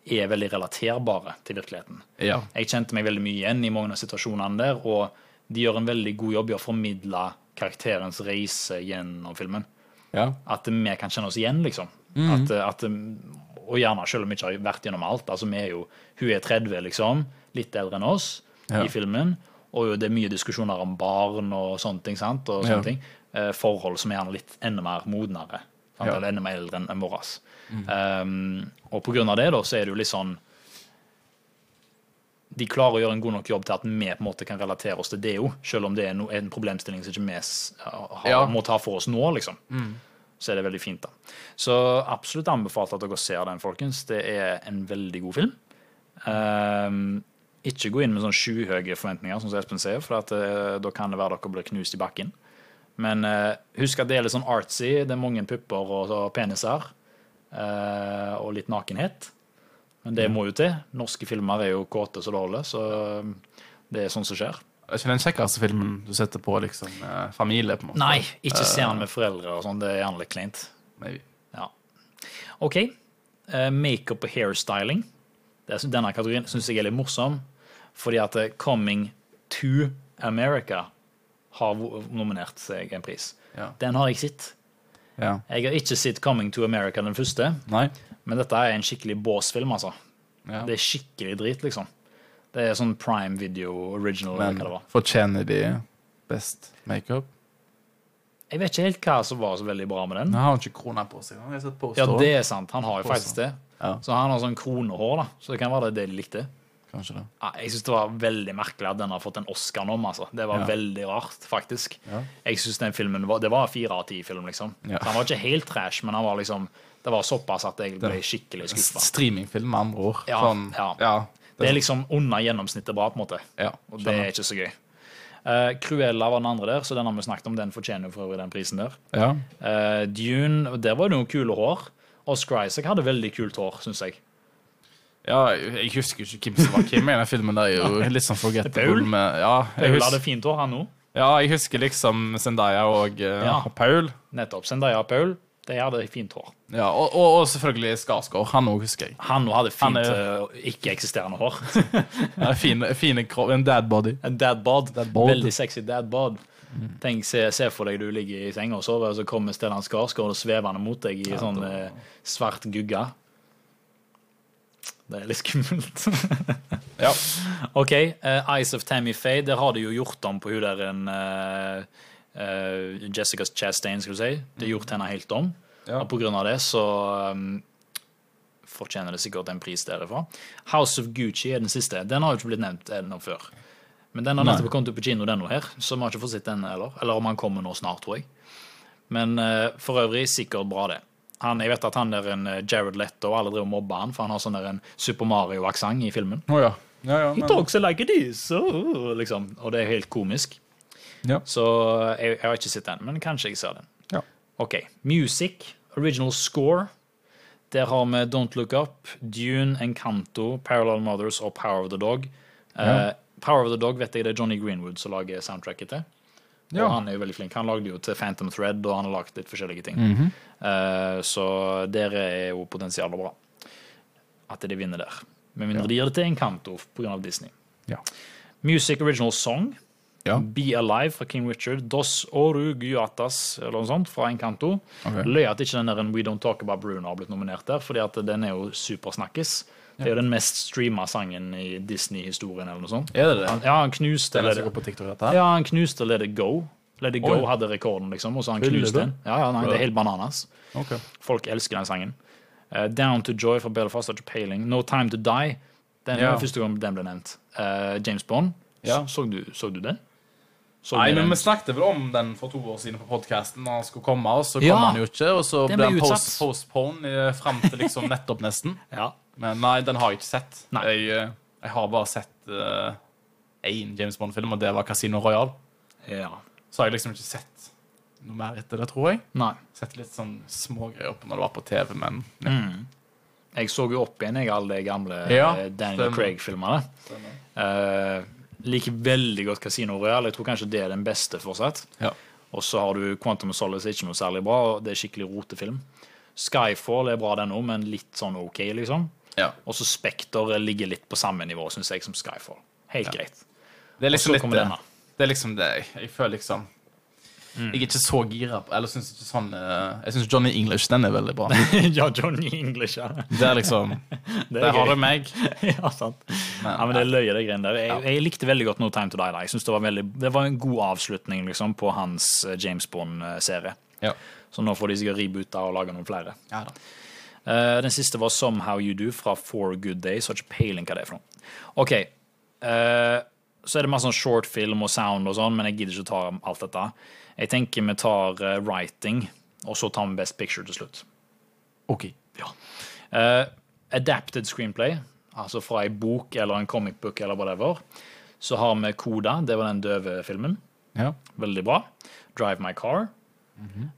er veldig relaterbare til virkeligheten. Ja. Jeg kjente meg veldig mye igjen i mange av situasjonene der, og de gjør en veldig god jobb i å formidle karakterens reise gjennom filmen. ja. At vi kan kjenne oss igjen, liksom. At, at, og gjerne selv om vi ikke har vært gjennom alt. Altså, vi er jo, hun er 30, liksom. Litt eldre enn oss Ja. i filmen. Og det er mye diskusjoner om barn og sånne ting. sant? Og sånne ting. Eh, forhold som er gjerne litt enda mer modnere. Sant? Eller enda mer eldre enn enn våre. Um, og på grunn av det da, så er det jo litt sånn de klarer å gjøre en god nok jobb til at vi på en måte kan relatere oss til det òg, selv om det er en problemstilling som ikke vi har, Ja. må ta for oss nå, liksom. Så er det veldig fint, da. Så absolutt anbefalt at dere ser den, folkens. Det er en veldig god film. Um, ikke gå inn med sånn skyhøye forventninger, som Espen sier, for at, uh, da kan det være dere blir knust i bakken. Men uh, husk at det er litt sånn artsy. Det er mange pupper og, og peniser. Eh, og litt nakenhet. Men det må jo til. Norske filmer er jo kåte så det holder, så um, det er sånn som skjer. Det er ikke den kjekkeste filmen du setter på liksom, eh, familie, på en måte. Nei, ikke se den med foreldre og sånn. Det er gjerne litt kleint. Maybe. Ja. OK. Eh, Makeup og hairstyling. Denne kategorien syns jeg er litt morsom, fordi at eh, Coming to America har nominert seg en pris. Ja. Den har jeg sett. Ja. Jeg har ikke sett Coming to America den første, Nei. men dette er en skikkelig båsfilm, altså. Ja. Det er skikkelig drit, liksom. Det er sånn prime video original. eller Men hva det var. fortjener de best makeup? Jeg vet ikke helt hva som var så veldig bra med den. Han har ikke krona på seg. Ja, det er sant. Han har jo faktisk det. Ja. Så han har sånn kronehår, da. Så det kan være det de likte. Kanskje det. Ja, Jeg syns det var veldig merkelig at den har fått en Oscar nå. Altså. Det var Ja. veldig rart, faktisk. Ja. Jeg synes den filmen var, Det var fire av ti film, liksom. Ja. Den var ikke helt trash, men han var liksom det var såpass at jeg ble skikkelig skuffa. Streamingfilm, med andre ord. Ja, Sånn, ja. ja. Det er liksom under gjennomsnittet bra, på en måte. ja, Og det er ikke så gøy. Uh, Cruella var den andre der, så den har vi snakket om. Den fortjener jo for øvrig den prisen der. Ja. Eh, Dune, der var det noen kule hår. Oscar Isaac hadde veldig kult hår, syns jeg. Ja, jeg husker ikke hvem som var hvem i den filmen. Det er jo litt sånn forgettable. Med, ja, jeg Paul hadde fint hår, han også ja, jeg husker liksom Zendaya og uh, Ja. Paul. Nettopp. Zendaya og Paul. De hadde fint hår. Ja, og, og, og selvfølgelig Skarsgård. Han òg husker jeg. Han òg hadde fint, Han uh, ikke-eksisterende hår. Ja, fine, fine krop, en dad body. En dad bod. Dad bod. Veldig sexy dad bod. Tenk, se, se for deg du ligger i senga og sover, og så kommer Stellan Skarsgård og svevende mot deg i sånn eh, svart gugge. Det er litt skummelt. Ja. OK, Uh, Eyes of Tammy Faye. Der har de jo gjort om på hun der en uh, uh, Jessica Chastain, skal du si. Det har gjort henne helt om. Ja. Og på grunn av det så um, fortjener det sikkert en pris derifra. House of Gucci er den siste. Den har jo ikke blitt nevnt ennå før. Men den har nettopp kommet ut på kino, den her, så vi har ikke fått sett den heller. Eller om han kommer nå snart, tror jeg. Men uh, for øvrig sikkert bra, det. Han, jeg vet at han der en eh, Jared Letto alle driver og mobber han, for han har sånn der en Super Mario-aksent i filmen. Oh, ja. Ja, ja, He men, talks like this, oh, liksom. Og det er helt komisk. Ja. Så jeg, jeg har ikke sett den, men kanskje jeg ser den. Ja. OK. Music, original score. Der har vi Don't Look Up, Dune, Encanto, Parallel Mothers og Power of the Dog. Ja. Power of the Dog vet jeg det er Johnny Greenwood som lager soundtracket til. Ja. Og han er jo veldig flink. Han lagde jo til Phantom Thread, og han har lagd litt forskjellige ting. Mm -hmm. uh, så der er jo potensialet bra. At de vinner der. Med mindre de gir det til Encanto pga. Disney. Ja. Music Original Song. Ja. Be Alive fra King Richard. Dos Oruguatas eller noe sånt fra Encanto. Okay. Løy at ikke den der We Don't Talk About Bruno har blitt nominert der, fordi at den er jo supersnakkis. Det er jo den mest streama sangen i Disney-historien eller noe sånt. Er det det? Han, ja, han knuste Let ja, han knuste Let It Go. Let It Go Oi. hadde rekorden, liksom, og så han knuste den. Ja, ja, nei, det er helt bananas. Okay. Folk elsker den sangen. Uh, Down to Joy fra Belfast og Paling. No Time to Die. Den Ja. var første gang den ble nevnt. Uh, James Bond. Ja. Så, du, så du den? Så Nei, men vi snakket vel om den for to år siden på podkasten. Han skulle komme, og så kom Ja. han jo ikke. Og så Den ble ble han post, postpone eh, fram til liksom nettopp, nesten. Ja. Men nei, den har jeg ikke sett. Jeg, eh, jeg har bare sett én James Bond-film, og det var Casino Royal. ja. Så har jeg liksom ikke sett noe mer etter det, tror jeg. Nei. Sett litt sånn smågreier opp når det var på TV, men ja. Mm. Jeg så jo opp igjen jeg, alle de gamle Ja, eh, Daniel. Craig-filmene. Uh, liker veldig godt Casino Royale. Jeg tror kanskje det er den beste fortsatt. Ja. Og så har du Quantum of Solace, ikke noe særlig bra. Det er skikkelig rotefilm. Skyfall er bra, den òg, men litt sånn OK, liksom. Ja. Og så Spekter ligger litt på samme nivå, syns jeg, som Skyfall. Helt greit. Det er liksom litt denne. Det er liksom det. Jeg, jeg føler liksom Mm. Jeg er ikke så gira på Eller syns ikke sånn uh, Jeg syns Johnny English, den er veldig bra. ja, Johnny English, ja. Det er liksom Det Der er har du meg. ja, sant. Men, Ja, men det er løye, det greiene der. Jeg, jeg likte veldig godt No Time To Die. Da. Jeg synes det var, veldig, det var en god avslutning liksom, på hans eh, James Bond-serie. Ja. Så nå får de sikkert reboote og lage noen flere. Ja da. Eh, den siste var Somehow You Do fra Four Good Days. Har ikke peiling hva det er for noe. OK. uh, så er det masse sånn shortfilm og sound og sånn, men jeg gidder ikke å ta alt dette. Jeg tenker vi tar uh, writing, og så tar vi Best Picture til slutt. OK. Ja. adapted screenplay, altså fra ei bok eller en comic book eller whatever. Så har vi Koda, det var den døve filmen. Ja. Veldig bra. Drive My Car.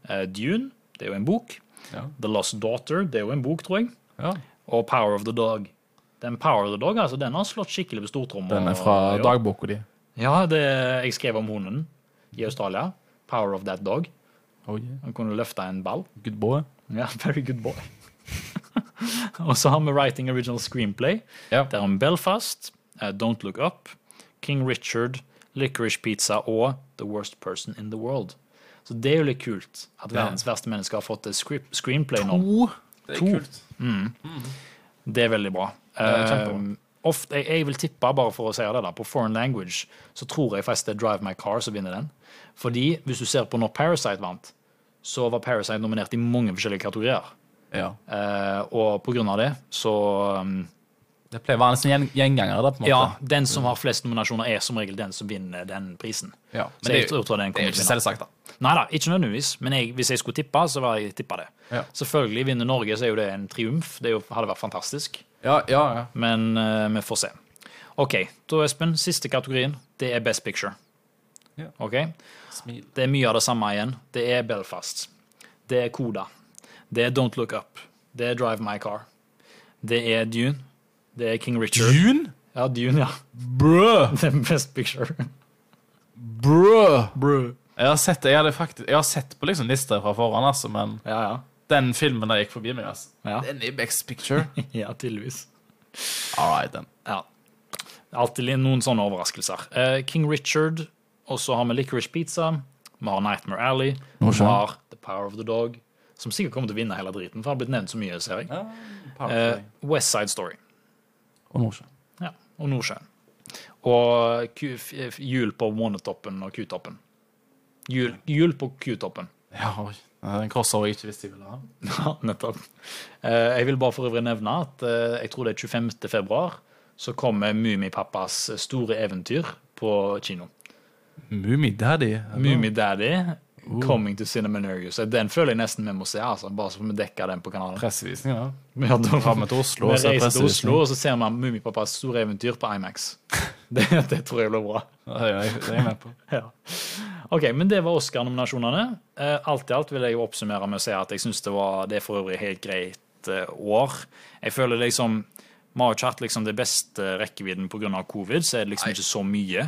Eh, Dune, det er jo en bok. Ja. The Lost Daughter, det er jo en bok, tror jeg. ja. Og Power of the Dog. Den Power of the Dog, altså, den har slått skikkelig på stortromma. Den er fra Ja. dagboka di. Ja, det, jeg skrev om hunden i Australia. Power of that dog. Oh, yeah. Han kunne løfte en ball. Good boy. Ja, very good boy. og så har vi Writing Original Screenplay. Ja. Der har vi Belfast, uh, Don't Look Up, King Richard, Licorice Pizza og The Worst Person in the World. Så det er jo litt kult at verdens verste menneske har fått et screenplay nå. To. Det er kult. Det er veldig bra. er. Um, ofte, jeg, jeg vil tippe, bare for å si det, da, på foreign language, så tror jeg faktisk det er Drive My Car som vinner den. Fordi hvis du ser på når Parasite vant, så var Parasite nominert i mange forskjellige kategorier. Ja. Uh, og på grunn av det, så um, Det pleier å være en sånn gjen- gjenganger. Da, på en måte. Ja, den som har flest nominasjoner, er som regel den som vinner den prisen. Ja, Så det, jeg tror, tror den det er ikke selvsagt, da. Nei da, ikke nødvendigvis. Men jeg, hvis jeg skulle tippe, så var jeg tippa det. Ja. Selvfølgelig vinner Norge, så er jo det en triumf. Det jo, hadde vært fantastisk. Ja, ja, ja. Men uh, vi får se. OK, da Espen, siste kategorien. Det er Best Picture. Ja. OK? Smil. Det er mye av det samme igjen. Det er Belfast. Det er Koda. Det er Don't Look Up. Det er Drive My Car. Det er Dune. Det er King Richard. Dune? Ja, Dune, ja. Brø! Det er Best Picture. Brø! Bro. Jeg har sett, jeg hadde faktisk, jeg har sett på liksom lister fra foran, altså, men Ja, ja. den filmen der gikk forbi meg. altså. Ja. Den er best picture. Ja, tydeligvis. All right, den. Ja. Alltid noen sånne overraskelser. Uh, King Richard, og så har vi Licorice Pizza. Vi har Nightmare Alley. Vi har The Power of the Dog, som sikkert kommer til å vinne hele driten, for det har blitt nevnt så mye, ser jeg. Uh, Eh, West Side Story. Og Nordsjøen. Ja, og Nordsjøen. Og ku, f, f- jul på månetoppen og Q-toppen. jul på Q-toppen. Ja, den er en crossover jeg ikke visste jeg ville ha. Ja, nettopp. Eh, jeg vil bare for øvrig nevne at eh, jeg tror det er 25. februar, så kommer Mummipappas store eventyr på kino. Mummidaddy. Mummidaddy, Coming to Cinema Near You. Så den føler jeg nesten vi må se, altså, bare så får vi dekka den på kanalen. Pressevisning. Ja, Vi har til Oslo og se reiser til Oslo, pressevisning. og så ser man Mummipappas store eventyr på Imax. Det, det tror jeg blir bra. Det er jeg, det er jeg med på. Ja. Ok, men det var Oscar-nominasjonene. Eh, alt i alt vil jeg oppsummere med å si at jeg syns det var det for øvrig helt greit eh, år. Jeg føler liksom Vi har ikke hatt liksom det beste rekkevidden pga. covid, så er det liksom ikke så mye.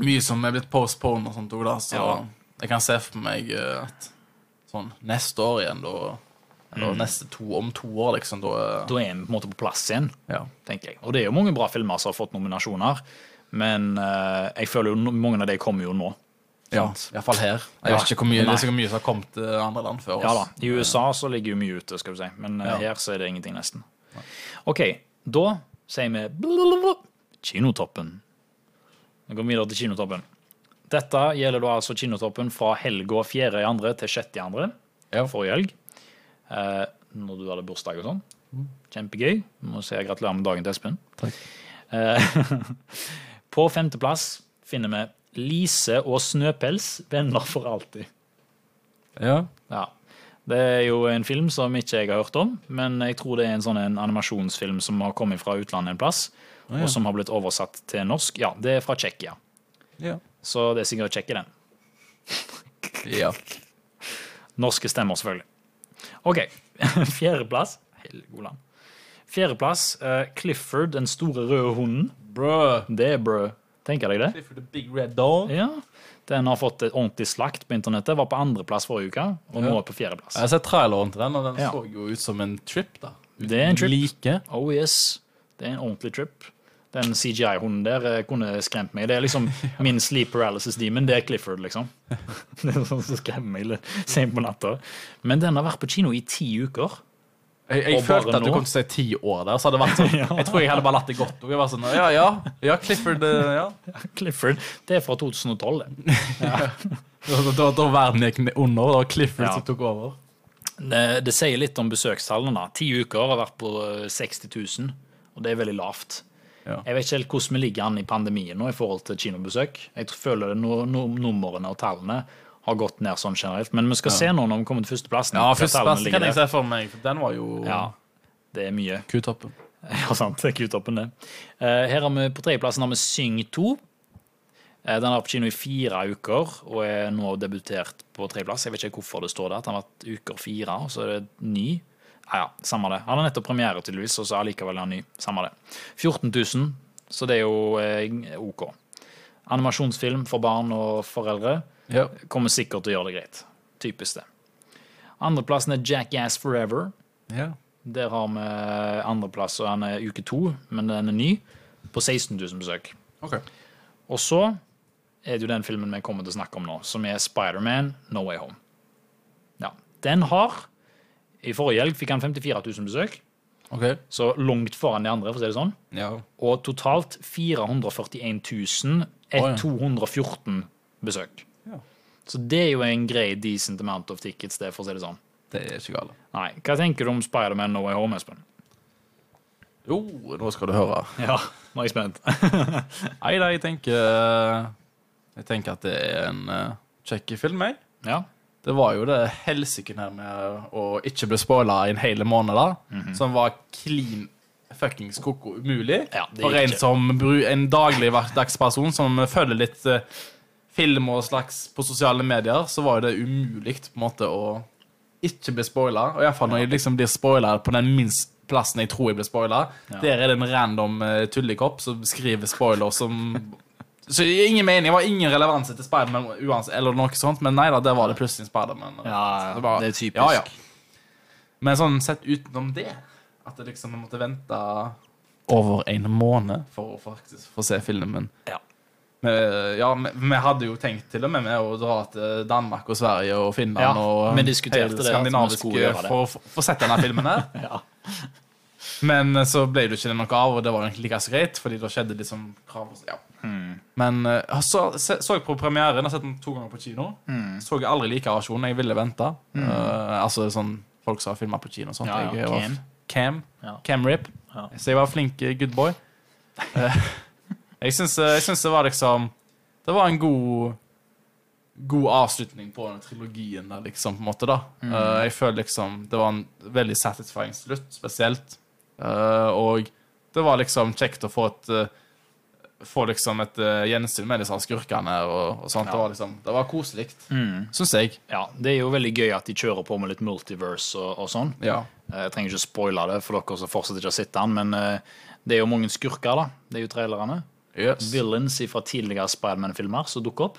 Mye som er blitt postponed og sånt òg, da. Så Ja. Jeg kan se for meg eh, at sånn neste år igjen, da Eller neste to, om to år, liksom, da eh, Da er vi på en måte på plass igjen, Ja. tenker jeg. Og det er jo mange bra filmer som har fått nominasjoner, men uh, jeg føler jo mange av de kommer jo nå. ja? Iallfall her. Jeg Ja. vet ikke hvor mye, det er så mye som har kommet til andre land før oss. Ja da, I USA så ligger jo mye ute, skal vi si, men eh, Ja. her så er det ingenting, nesten. OK, da sier vi Kinotoppen. Vi går videre til Kinotoppen. Dette gjelder da altså Kinotoppen fra helga 4. i andre til 6. i andre. Ja. Forrige helg. Eh, når du hadde bursdag og sånn. Kjempegøy. Må si gratulerer med dagen til Espen. Takk. Eh, på femteplass finner vi Lise og Snøpels, venner for alltid. Ja. Ja. Det er jo en film som ikke jeg har hørt om, men jeg tror det er en sånn en animasjonsfilm som har kommet fra utlandet en plass, ja. og som har blitt oversatt til norsk. Ja, det er fra Tsjekkia, Ja. Så det er sikkert å sjekke den. ja. Norske stemmer, selvfølgelig. OK. Fjerdeplass. Helgoland. Fjerdeplass, uh, Clifford, den store røde hunden. Brø. Det er brø. Tenker deg det? Clifford the Big Red Dog. Ja. Den har fått et ordentlig slakt på internettet. Var på andreplass forrige uke, og nå er på fjerdeplass. Jeg har sett traileren til den, og den Ja. så jo ut som en trip. da Det er en trip. Like. Oh yes, det er en ordentlig trip. Den CGI-hunden der eh, kunne skremt meg. Det er liksom min sleep paralysis demon. Det er Clifford, liksom. Det er sånn som skremmer meg sent på natta. Men den har vært på kino i ti uker. Jeg, jeg følte at du nå? kom til å si ti år der. Så hadde det vært sånn Ja. Jeg tror jeg hadde bare latt det gått. Jeg var sånn, ja, ja, ja, Clifford eh, ja. Clifford, det er fra 2012. det. Da, da, da verden gikk under, og Clifford Ja. som tok over. Det, det sier litt om besøkstallene. da. Ti uker har vært på eh, 60 000, og det er veldig lavt. Ja. Jeg vet ikke helt hvordan vi ligger an i pandemien nå i forhold til kinobesøk. Jeg føler det no, no, numrene og tallene har gått ned sånn generelt. Men vi skal se nå når vi kommer til førsteplassen. Ja, førsteplassen kan jeg se for meg, den var jo Ja, det er mye. kutoppen. Ja, sant. Det er kutoppen, det. Eh, Her har vi på tredjeplassen har vi Syng 2. Eh, Den har vært på kino i fire uker og er nå debutert på tredjeplass. Jeg vet ikke hvorfor det står der. Den har vært uker fire, og så er det ny. Ja, samme det. Han har nettopp premiere, tydeligvis, og så allikevel er han ny. Samme det. 14 000, så det er jo eh, OK. Animasjonsfilm for barn og foreldre Ja. kommer sikkert til å gjøre det greit. Typisk det. Andreplassen er Jackass Forever. ja. Der har vi andreplass, og han er uke to, men den er ny, på 16 000 besøk. Okay. Og så er det jo den filmen vi kommer til å snakke om nå, som er Spiderman No Way Home. Ja. Den har I forrige helg fikk han 54 000 besøk, Okay. så langt foran de andre, for å si det sånn. Ja. Og totalt 441 214 besøk. Ja. Så det er jo en grei decent amount of tickets, det, for å si det sånn. Det er ikke galt. Nei, Hva tenker du om Spiderman No Way Home, Espen? Jo, nå skal du høre. Ja, nå er jeg spent. Nei da, jeg tenker Jeg tenker at det er en uh, kjekk film, jeg. Ja. Det var jo det helsiken her med å ikke bli spoila i en hel måned, da. Som var clean fuckings koko umulig. Ja, det gikk en som en dagligdagsperson som følger litt uh, film og slags på sosiale medier, så var det umulig på en måte å ikke bli spoila. Og iallfall når jeg liksom blir spoila på den minst plassen jeg tror jeg blir spoila. Der er det en random uh, tullekopp som skriver spoiler som Så ingen mening. Det var ingen relevanse til Spiderman eller noe sånt, men nei da, der var det plutselig Spiderman. Ja, bare- det er typisk. Ja, ja. Men sånn sett utenom det, at det liksom måtte vente over en måned for å faktisk få se filmen. Ja. Men, ja, vi, vi hadde jo tenkt til og med med å dra til Danmark og Sverige og Finland Ja, og vi hele det, skandinaviske det. for å få sett denne filmen her. Ja. Men eh, så ble det ikke det noe av, og det var egentlig like greit, fordi da skjedde liksom krav og så- ja. Mm. Men eh, så, så, så jeg på premieren, jeg har sett den to ganger på kino. Mm. Så jeg aldri like versjonen, jeg ville vente. Eh, altså sånn folk som har filma på kino og sånt. Ja, ja, Cam. Cam. Ja. Cam Rip. Så jeg var flink good boy. Jeg syns, jeg syns det var liksom Det var en god God avslutning på den trilogien der, liksom, på en måte, da. Mm. Uh, jeg føler liksom Det var en veldig satisfying slutt, spesielt. Eh, og det var liksom kjekt å få et eh, Få liksom et uh, gjensyn med disse skurkene og, og sånt. Ja. Det var liksom Det var koselig, Mm. syns jeg. ja. Det er jo veldig gøy at de kjører på med litt multiverse og, og sånn. Ja. Jeg trenger ikke spoile det for dere som fortsatt ikke har sett den, men uh, det er jo mange skurker, da. Det er jo trailerne. Yes. Villains fra tidligere Spiderman-filmer som dukker opp.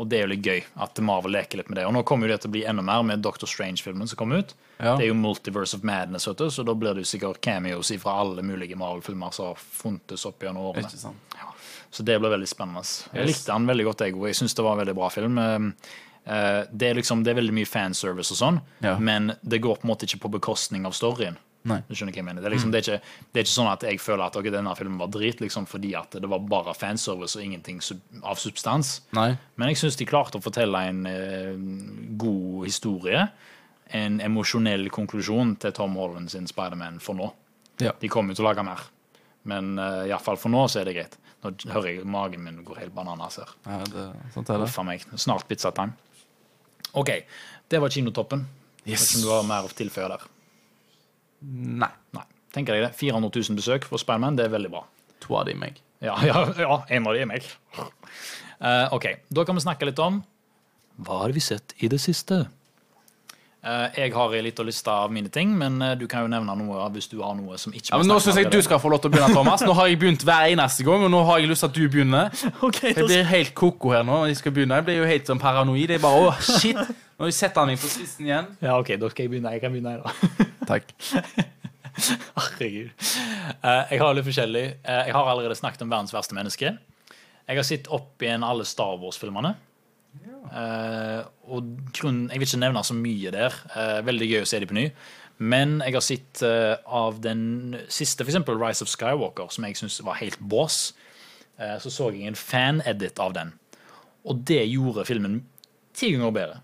Og det er jo litt gøy at Marvel leker litt med det. Og nå kommer jo det til å bli enda mer med Doctor Strange-filmen som kom ut. Ja. Det er jo Multiverse of Madness, vet du, så da blir det jo sikkert cameos fra alle mulige Marvel-filmer som har funtes opp gjennom årene. Sant. Så det blir veldig spennende. Jeg Yes. likte han veldig godt, jeg òg. Jeg syns det var en veldig bra film. Eh, Det er liksom, det er veldig mye fanservice og sånn, Ja. men det går på en måte ikke på bekostning av storyen. Nei. Du skjønner hva jeg mener? Det er, liksom, det, er ikke, det er ikke sånn at jeg føler at okay, denne filmen var drit liksom, fordi at det var bare fanservice og ingenting av substans. Nei. Men jeg syns de klarte å fortelle en eh, god historie. En emosjonell konklusjon til Tom Holland sin Spiderman for nå. Ja. De kommer jo til å lage mer, men uh, iallfall for nå så er det greit. Nå hører jeg magen min går helt bananas her. Ja, det, sånt er det. Uff meg. Snart pizzatime. OK. Det var kinotoppen. Yes. Ikke du har mer å tilføye der. Nei. Nei. Tenker jeg det. 400 000 besøk for Spiderman, det er veldig bra. To av de meg. Ja, ja, ja en av de er meg. Uh, OK, da kan vi snakke litt om Hva har vi sett i det siste? Uh, jeg har litt å liste av mine ting, men uh, du kan jo nevne noe hvis du har noe som ikke Ja, men Nå syns jeg du skal få lov til å begynne, Thomas. Nå har jeg begynt hver eneste gang, og nå har jeg lyst til at du begynner. Okay, Jeg blir helt koko her nå. Jeg skal begynne. Jeg blir jo helt sånn paranoid. Jeg bare, åh, shit Nå har vi sett han meg på spissen igjen. Ja, OK, da skal jeg begynne. Jeg kan begynne, jeg, da. Takk. Herregud. Uh, jeg har litt forskjellig. Uh, jeg har allerede snakket om verdens verste menneske. Jeg har sett opp igjen alle Star Wars-filmene. Uh, og grunnen, Jeg vil ikke nevne så mye der. Eh, veldig gøy å se de på ny. Men jeg har sett av den siste, f.eks. Rise of Skywalker, som jeg syns var helt bås. Eh, så så jeg en fan-edit av den. Og det gjorde filmen ti ganger bedre.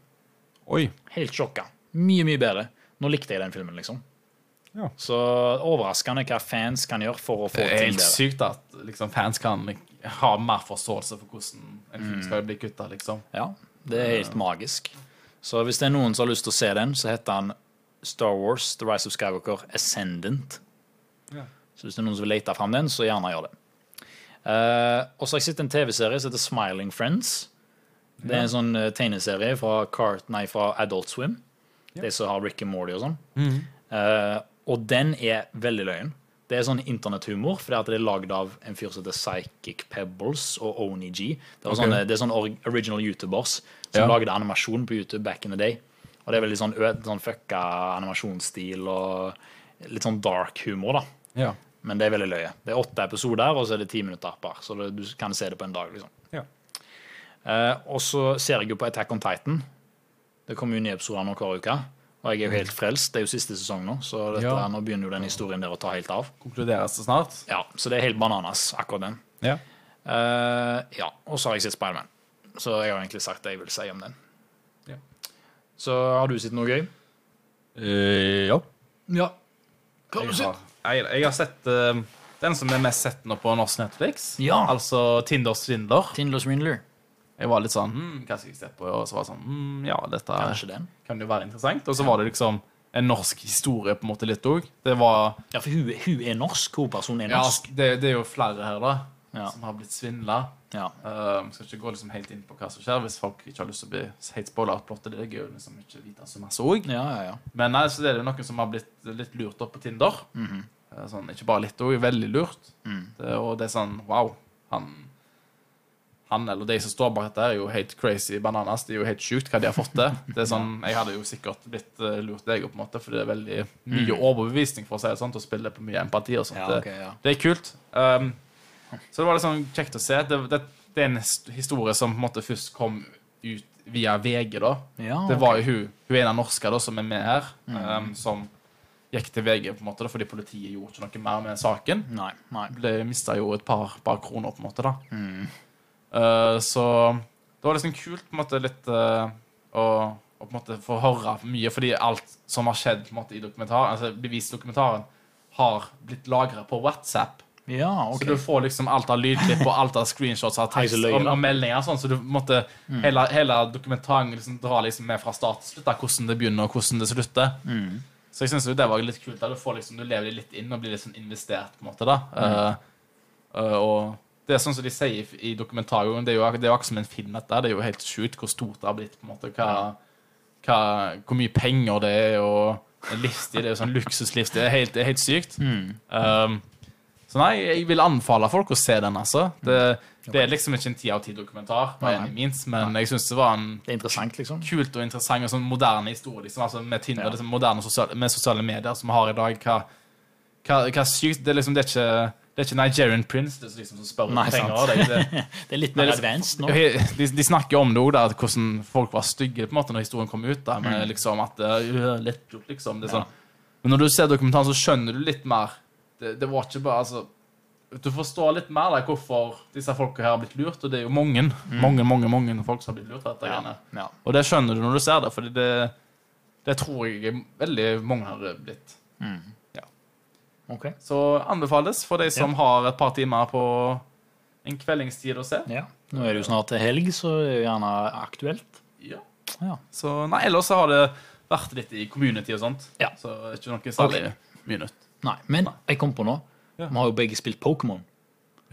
Oi. Helt sjokka. Mye, mye bedre. Nå likte jeg den filmen, liksom. Ja. Så overraskende hva fans kan gjøre for å få til Det er helt sykt at liksom, fans kan ha mer forståelse for hvordan en film skal bli kutta, liksom. Ja, det er helt magisk. Så hvis det er noen som har lyst til å se den, så heter han Star Wars The Rise of Skywalker Ascendant. Ja. Så hvis det er noen som vil lete fram den, så gjerne gjør det. Uh, og så har jeg sett en TV-serie som heter Smiling Friends. Det er en sånn eh, tegneserie fra, Cart, nei, fra Adult Swim. De som har Rick and Morty og sånn. Eh, og den er veldig løyen. Det er sånn internetthumor, for det er lagd av en fyr som heter Psychic Pebbles og Oni G. Det, okay. Sånne, det er sånne original YouTubers som Ja. lagde animasjon på YouTube back in the day. Og det er veldig sånn, sånn fucka animasjonsstil og litt sånn dark humor, da. Ja. Men det er veldig løye. Det er åtte episoder, og så er det ti minutter per. Så det, du kan se det på en dag, liksom. Ja. Eh, og så ser jeg jo på Attack on Titan. Det kommer jo nye episoder nå hver uke. Og jeg er jo helt frelst. Det er jo siste sesong nå, så dette, Ja. nå begynner jo den historien der å ta helt av. Konkluderes det snart? Ja, Så det er helt bananas, akkurat den. Ja. Eh, ja, Og så har jeg sett Spiderman. Så jeg har egentlig sagt det jeg vil si om den. Ja. Så har du sett noe gøy? ja. Ja. Hva har, jeg, jeg har sett uh, den som er mest sett nå på norsk Netflix. Ja. Altså Tinders svindler. Tinder Swindler. Jeg var litt sånn hm, Hva skal jeg se på? Og så var jeg sånn hm, Ja, dette kan jo være interessant. Og så var det liksom en norsk historie på en måte litt òg. Det var Ja, for hun, hun er norsk. Hovedpersonen er Ja, norsk. det, det er jo flere her, da. Ja. som har blitt svindla. Ja. Um, skal ikke gå liksom helt inn på hva som skjer, hvis folk ikke har lyst til å bli helt spoila. Det er gøy liksom ikke vite så masse òg. Ja, ja, ja. Men nei, så det er det noen som har blitt litt lurt opp på Tinder. Eh, sånn, ikke bare litt, òg veldig lurt. det, og det er sånn wow. Han, han eller de som står bak dette, er jo helt crazy bananas. Det er jo helt sjukt hva de har fått til. Det er sånn, Jeg hadde jo sikkert blitt eh, lurt, jeg òg, på en måte, for det er veldig mye overbevisning for å si det sånn, å spille på mye empati og sånt. Ja, Det- ja. det er kult. Um, så det var litt sånn kjekt å se. Det, det, det er en historie som på en måte først kom ut via VG. da. Ja, Det var jo hun, hun ene norske da, som er med her, um, som gikk til VG på en måte da, fordi politiet gjorde ikke noe mer med saken. Nei. nei. Mista jo et par, par kroner, på en måte. da. Uh, så det var liksom kult på en måte litt uh, å, å på en måte få høre mye, fordi alt som har skjedd på en måte i dokumentaren, altså bevisdokumentaren, har blitt lagra på WhatsApp. Ja, okay. Så du får liksom alt av lydklipp og alt av screenshots av tekst og, og meldinger. Sånn, så du måtte hele, hele dokumentaren liksom dra liksom med fra start til slutt. da, Hvordan det begynner, og hvordan det slutter. Så jeg synes jo det var litt kult. da, Du får liksom, du lever litt inn og blir litt sånn investert. på en måte da. Mm. Uh, uh, og det er sånn som de sier i, i dokumentaren, det er jo det er jo akkurat som en film. dette. Det er jo helt sjukt hvor stort det har blitt. på en måte, hva, hva, Hvor mye penger det er, og en livsstil. Det er jo sånn luksuslivsstil. Det er helt, det er helt sykt. Um, så nei, jeg vil anbefale folk å se den, altså. Det, det er liksom ikke en ti av ti dokumentar, men Nei. jeg syns det var en Det liksom. kult og interessant og sånn moderne historie liksom, altså med Tinder, Ja. liksom, moderne sosiale, med sosiale medier som vi har i dag. Hva, hva, hva sykt Det er liksom, det er ikke, det er ikke Nigerian Prince det er liksom, som spør om Nei, penger. Det, det, Det er litt er mer liksom- advanced nå. de, de snakker om det òg, hvordan folk var stygge på en måte når historien kom ut. Da, med liksom at uh, lettgjort, liksom. Det Mm. Ja. sånn. Men når du ser dokumentaren, så skjønner du litt mer. Det, det var ikke bare altså, Du forstår litt mer da, hvorfor disse folka her har blitt lurt, og det er jo mange mange, mange, mange folk som har blitt lurt. dette Mm. Ja. Ja. Og det skjønner du når du ser det, for det, det tror jeg veldig mange har blitt. Ok. Så anbefales for de som har et par timer på en kveldingstid å se. Ja. Nå er det jo snart helg, så det er jo gjerne aktuelt. Ja. Ja. Så nei, ellers har det vært litt i community og sånt. Ja. Så ikke noe særlig mye nytt. Nei, men jeg kom på nå. Ja. Vi har jo begge spilt Pokémon.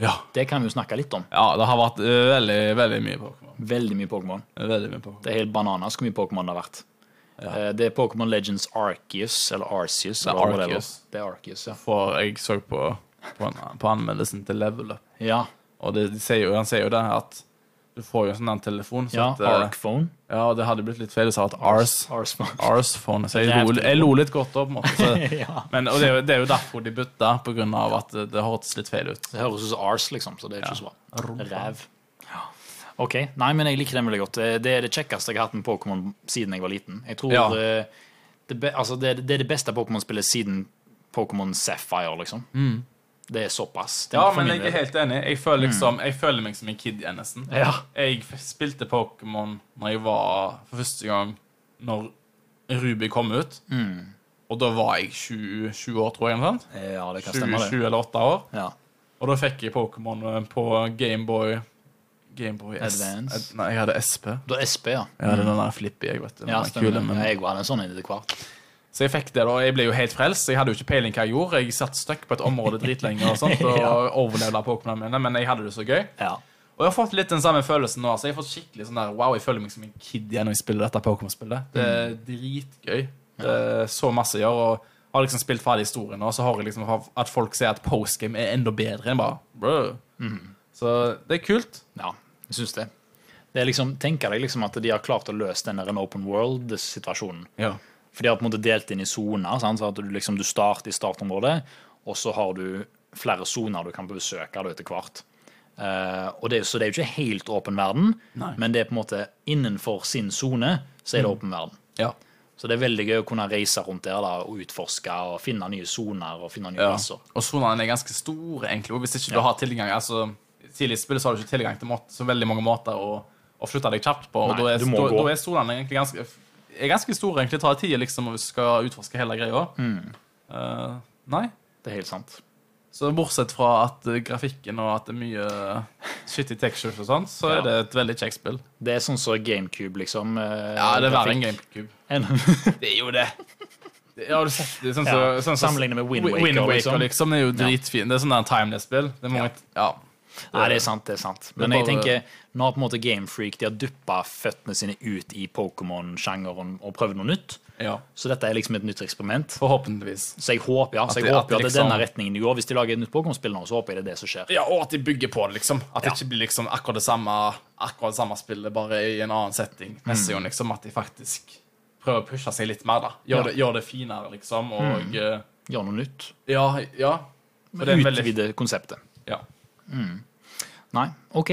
Ja. Det kan vi jo snakke litt om. ja, det har vært øh, veldig. Veldig mye Pokémon. Veldig mye Pokémon. Det er helt bananas hvor mye Pokémon det har vært. Ja. Eh, Det er Pokémon Legends Arceus, eller Arceus. Det er eller. Arceus. Det er Arceus, ja. For jeg så på, på, på anmeldelsen til Level Up, Ja, og det, de sier jo, han sier jo det at du får jo en sånn telefon så ja øh, Arcphone. Ja, og det hadde blitt litt feil å si at Ars Arsphone. Så jeg lo, jeg lo litt godt da, på en måte. Så, ja. men, og det er, jo, det er jo derfor de bytta, på grunn av at det, det hørtes litt feil ut. Det høres ut som Ars, liksom, så det er ikke så bra. Ræv. OK. Nei, men jeg liker den veldig godt. Det- Det er det kjekkeste jeg har hatt med Pokémon siden jeg var liten. Jeg tror Ja. det, det, altså, det, det er det beste Pokémon-spillet siden Pokémon Sapphire, liksom. Det er såpass. Det er Ja, men jeg er helt enig. Jeg føler, liksom, jeg føler meg som en kid igjen, nesten. Ja. Jeg spilte Pokémon når jeg var for første gang Når Ruby kom ut. Og da var jeg 20, 20 år, tror jeg. eller sant? ja, det kan 20, stemme, det. 20 eller 8 år. Ja. Og da fikk jeg Pokémon eh, på Gameboy Gameboy. Advance. S Nei, jeg hadde SP. Du har SP, ja. Jeg hadde den der Flippy. Jeg vet, Ja, stemmer. kule, men... Ja, jeg hadde en sånn etter hvert. Så jeg fikk det da, og jeg ble jo helt frelst. Jeg hadde jo ikke peiling hva jeg gjorde. Jeg satt støkk på et område dritlenge og sånt, og Ja. overlevde Pokémon mine, men jeg hadde det så gøy. Ja. Og jeg har fått litt den samme følelsen nå. Så Jeg har fått skikkelig sånn der Wow, jeg føler meg som en kid igjen når jeg spiller dette Pokémon-spillet. Det er dritgøy. Det er så masse å gjøre. Og har liksom spilt ferdig historien, og så har jeg liksom at folk sier at postgame er enda bedre enn bare bro. Så det er kult. Ja, jeg syns det. Det er liksom, Tenker deg liksom at de har klart å løse den der en open world-situasjonen. Ja. For de har på en måte delt inn i soner. Så at du liksom du starter i startområdet, og så har du flere soner du kan besøke etter hvert. Uh, og det, så det er jo ikke helt åpen verden, Nei. men det er på en måte innenfor sin sone så er det åpen verden. Ja. Så det er veldig gøy å kunne reise rundt der da, og utforske og finne nye soner og finne nye ja. plasser. Og sonene er ganske store, egentlig. Og hvis ikke du har tilgang altså, Tidlig spill så har du ikke tilgang til måte, så veldig mange måter å, å flytte deg kjapt på. Og Nei, da er, da, da er solene egentlig ganske, er ganske store. egentlig tar tid liksom, hvis du skal utforske hele greia. Mm. Uh, nei. Det er helt sant. Så bortsett fra at grafikken og at det er mye shitty textures og sånt, så Ja. er det et veldig kjekt spill. Det er sånn som GameCube, liksom. eh, Ja, det er verre enn. GameCube. Det er jo det. Det- Ja, har du sett det? Sånn Ja, så, sånn så- sammenlignet med Wind Waker, Wind Waker liksom. liksom. Det er jo dritfint. Det er sånn der timeless-spill. Det er mange, ja. Nei, det er sant. det er sant. Men Det jeg tenker, nå har på en måte Gamefreak de har duppa føttene sine ut i Pokémon-sjangeren og prøvd noe nytt. Ja. Så dette er liksom et nytt eksperiment. Forhåpentligvis. Så jeg håper ja, så jeg det- håper at jo at det det er denne liksom- retningen de går. Hvis de lager et nytt Pokémon-spill nå, så håper jeg det er det som skjer. Ja, og at de bygger på det, liksom. At det Ja. ikke blir liksom akkurat det samme Akkurat det samme spillet, bare i en annen setting neste gang. liksom At de faktisk prøver å pushe seg litt mer, da. Gjør, Ja. det, gjør det finere, liksom. Og mm. Gjør noe nytt. ja, ja. Utvide det veldig konseptet. Ja. Nei, OK.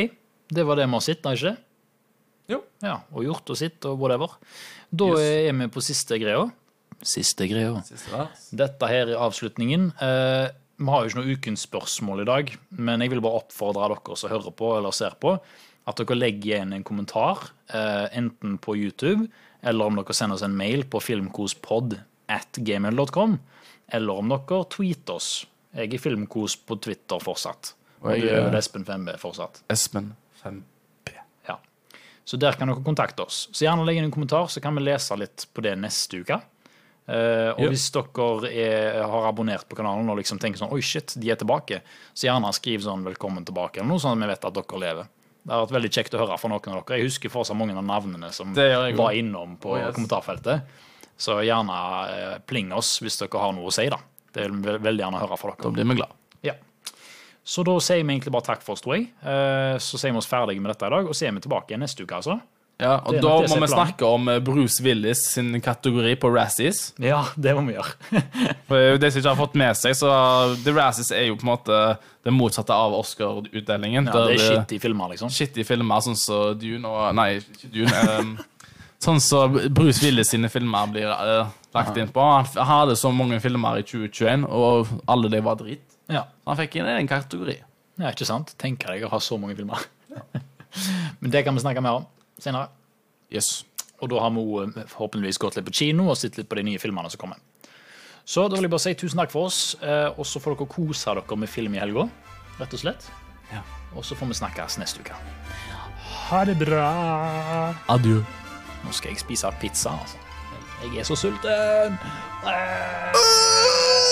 Det var det vi har sett, da, ikke det? Jo. Ja, og gjort og sitt og whatever. Da Yes. er vi på siste greia. Siste greia. Siste. Dette her er avslutningen. Eh, vi har jo ikke noe ukens spørsmål i dag, men jeg vil bare oppfordre dere som hører på eller ser på, at dere legger igjen en kommentar, eh, enten på YouTube, eller om dere sender oss en mail på filmkospod at gmail.com, eller om dere tweeter oss. Jeg er Filmkos på Twitter fortsatt. Og jeg du er er- Espen 5B fortsatt. Espen 5B. Ja. Så der kan dere kontakte oss. Så gjerne legg inn en kommentar, så kan vi lese litt på det neste uke. Uh, og yep. hvis dere er, har abonnert på kanalen og liksom tenker sånn Oi, shit, de er tilbake, så gjerne skriv sånn 'velkommen tilbake', eller noe sånn at vi vet at dere lever. Det har vært veldig kjekt å høre fra noen av dere. Jeg husker fortsatt mange av navnene som var innom på Oh, yes. kommentarfeltet. Så gjerne uh, pling oss hvis dere har noe å si, da. Det vil vi veldig gjerne høre fra dere. Da blir vi glad. Ja. Så da sier vi egentlig bare takk for oss, tror jeg. Eh, Så sier vi oss ferdige med dette i dag, og så er vi tilbake igjen neste uke, altså. Ja, og da må vi snakke om eh, Bruce Willis sin kategori på Razzies. Ja, det må vi gjøre. For De som ikke har fått med seg, så The Razzies er jo på en måte det motsatte av Oscar-utdelingen. Ja, det er eh, i filmer, liksom. Skittige filmer, sånn som Dune og Nei, ikke Dune. Um, sånn som Bruce Willis sine filmer blir uh, lagt inn på. Han hadde så mange filmer i 2021, og alle de var drit. Ja. Så han fikk inn en kategori. ja, ikke sant? Tenker deg å ha så mange filmer. Men det kan vi snakke mer om senere. Yes. Og da har vi jo forhåpentligvis gått litt på kino og sett litt på de nye filmene som kommer. Så da vil jeg bare si tusen takk for oss, eh, og så får dere kose dere med film i helga, rett og slett. Ja. Og så får vi snakkes neste uke. Ha det bra. Adjø. Nå skal jeg spise pizza, altså. Jeg er så sulten. Eh.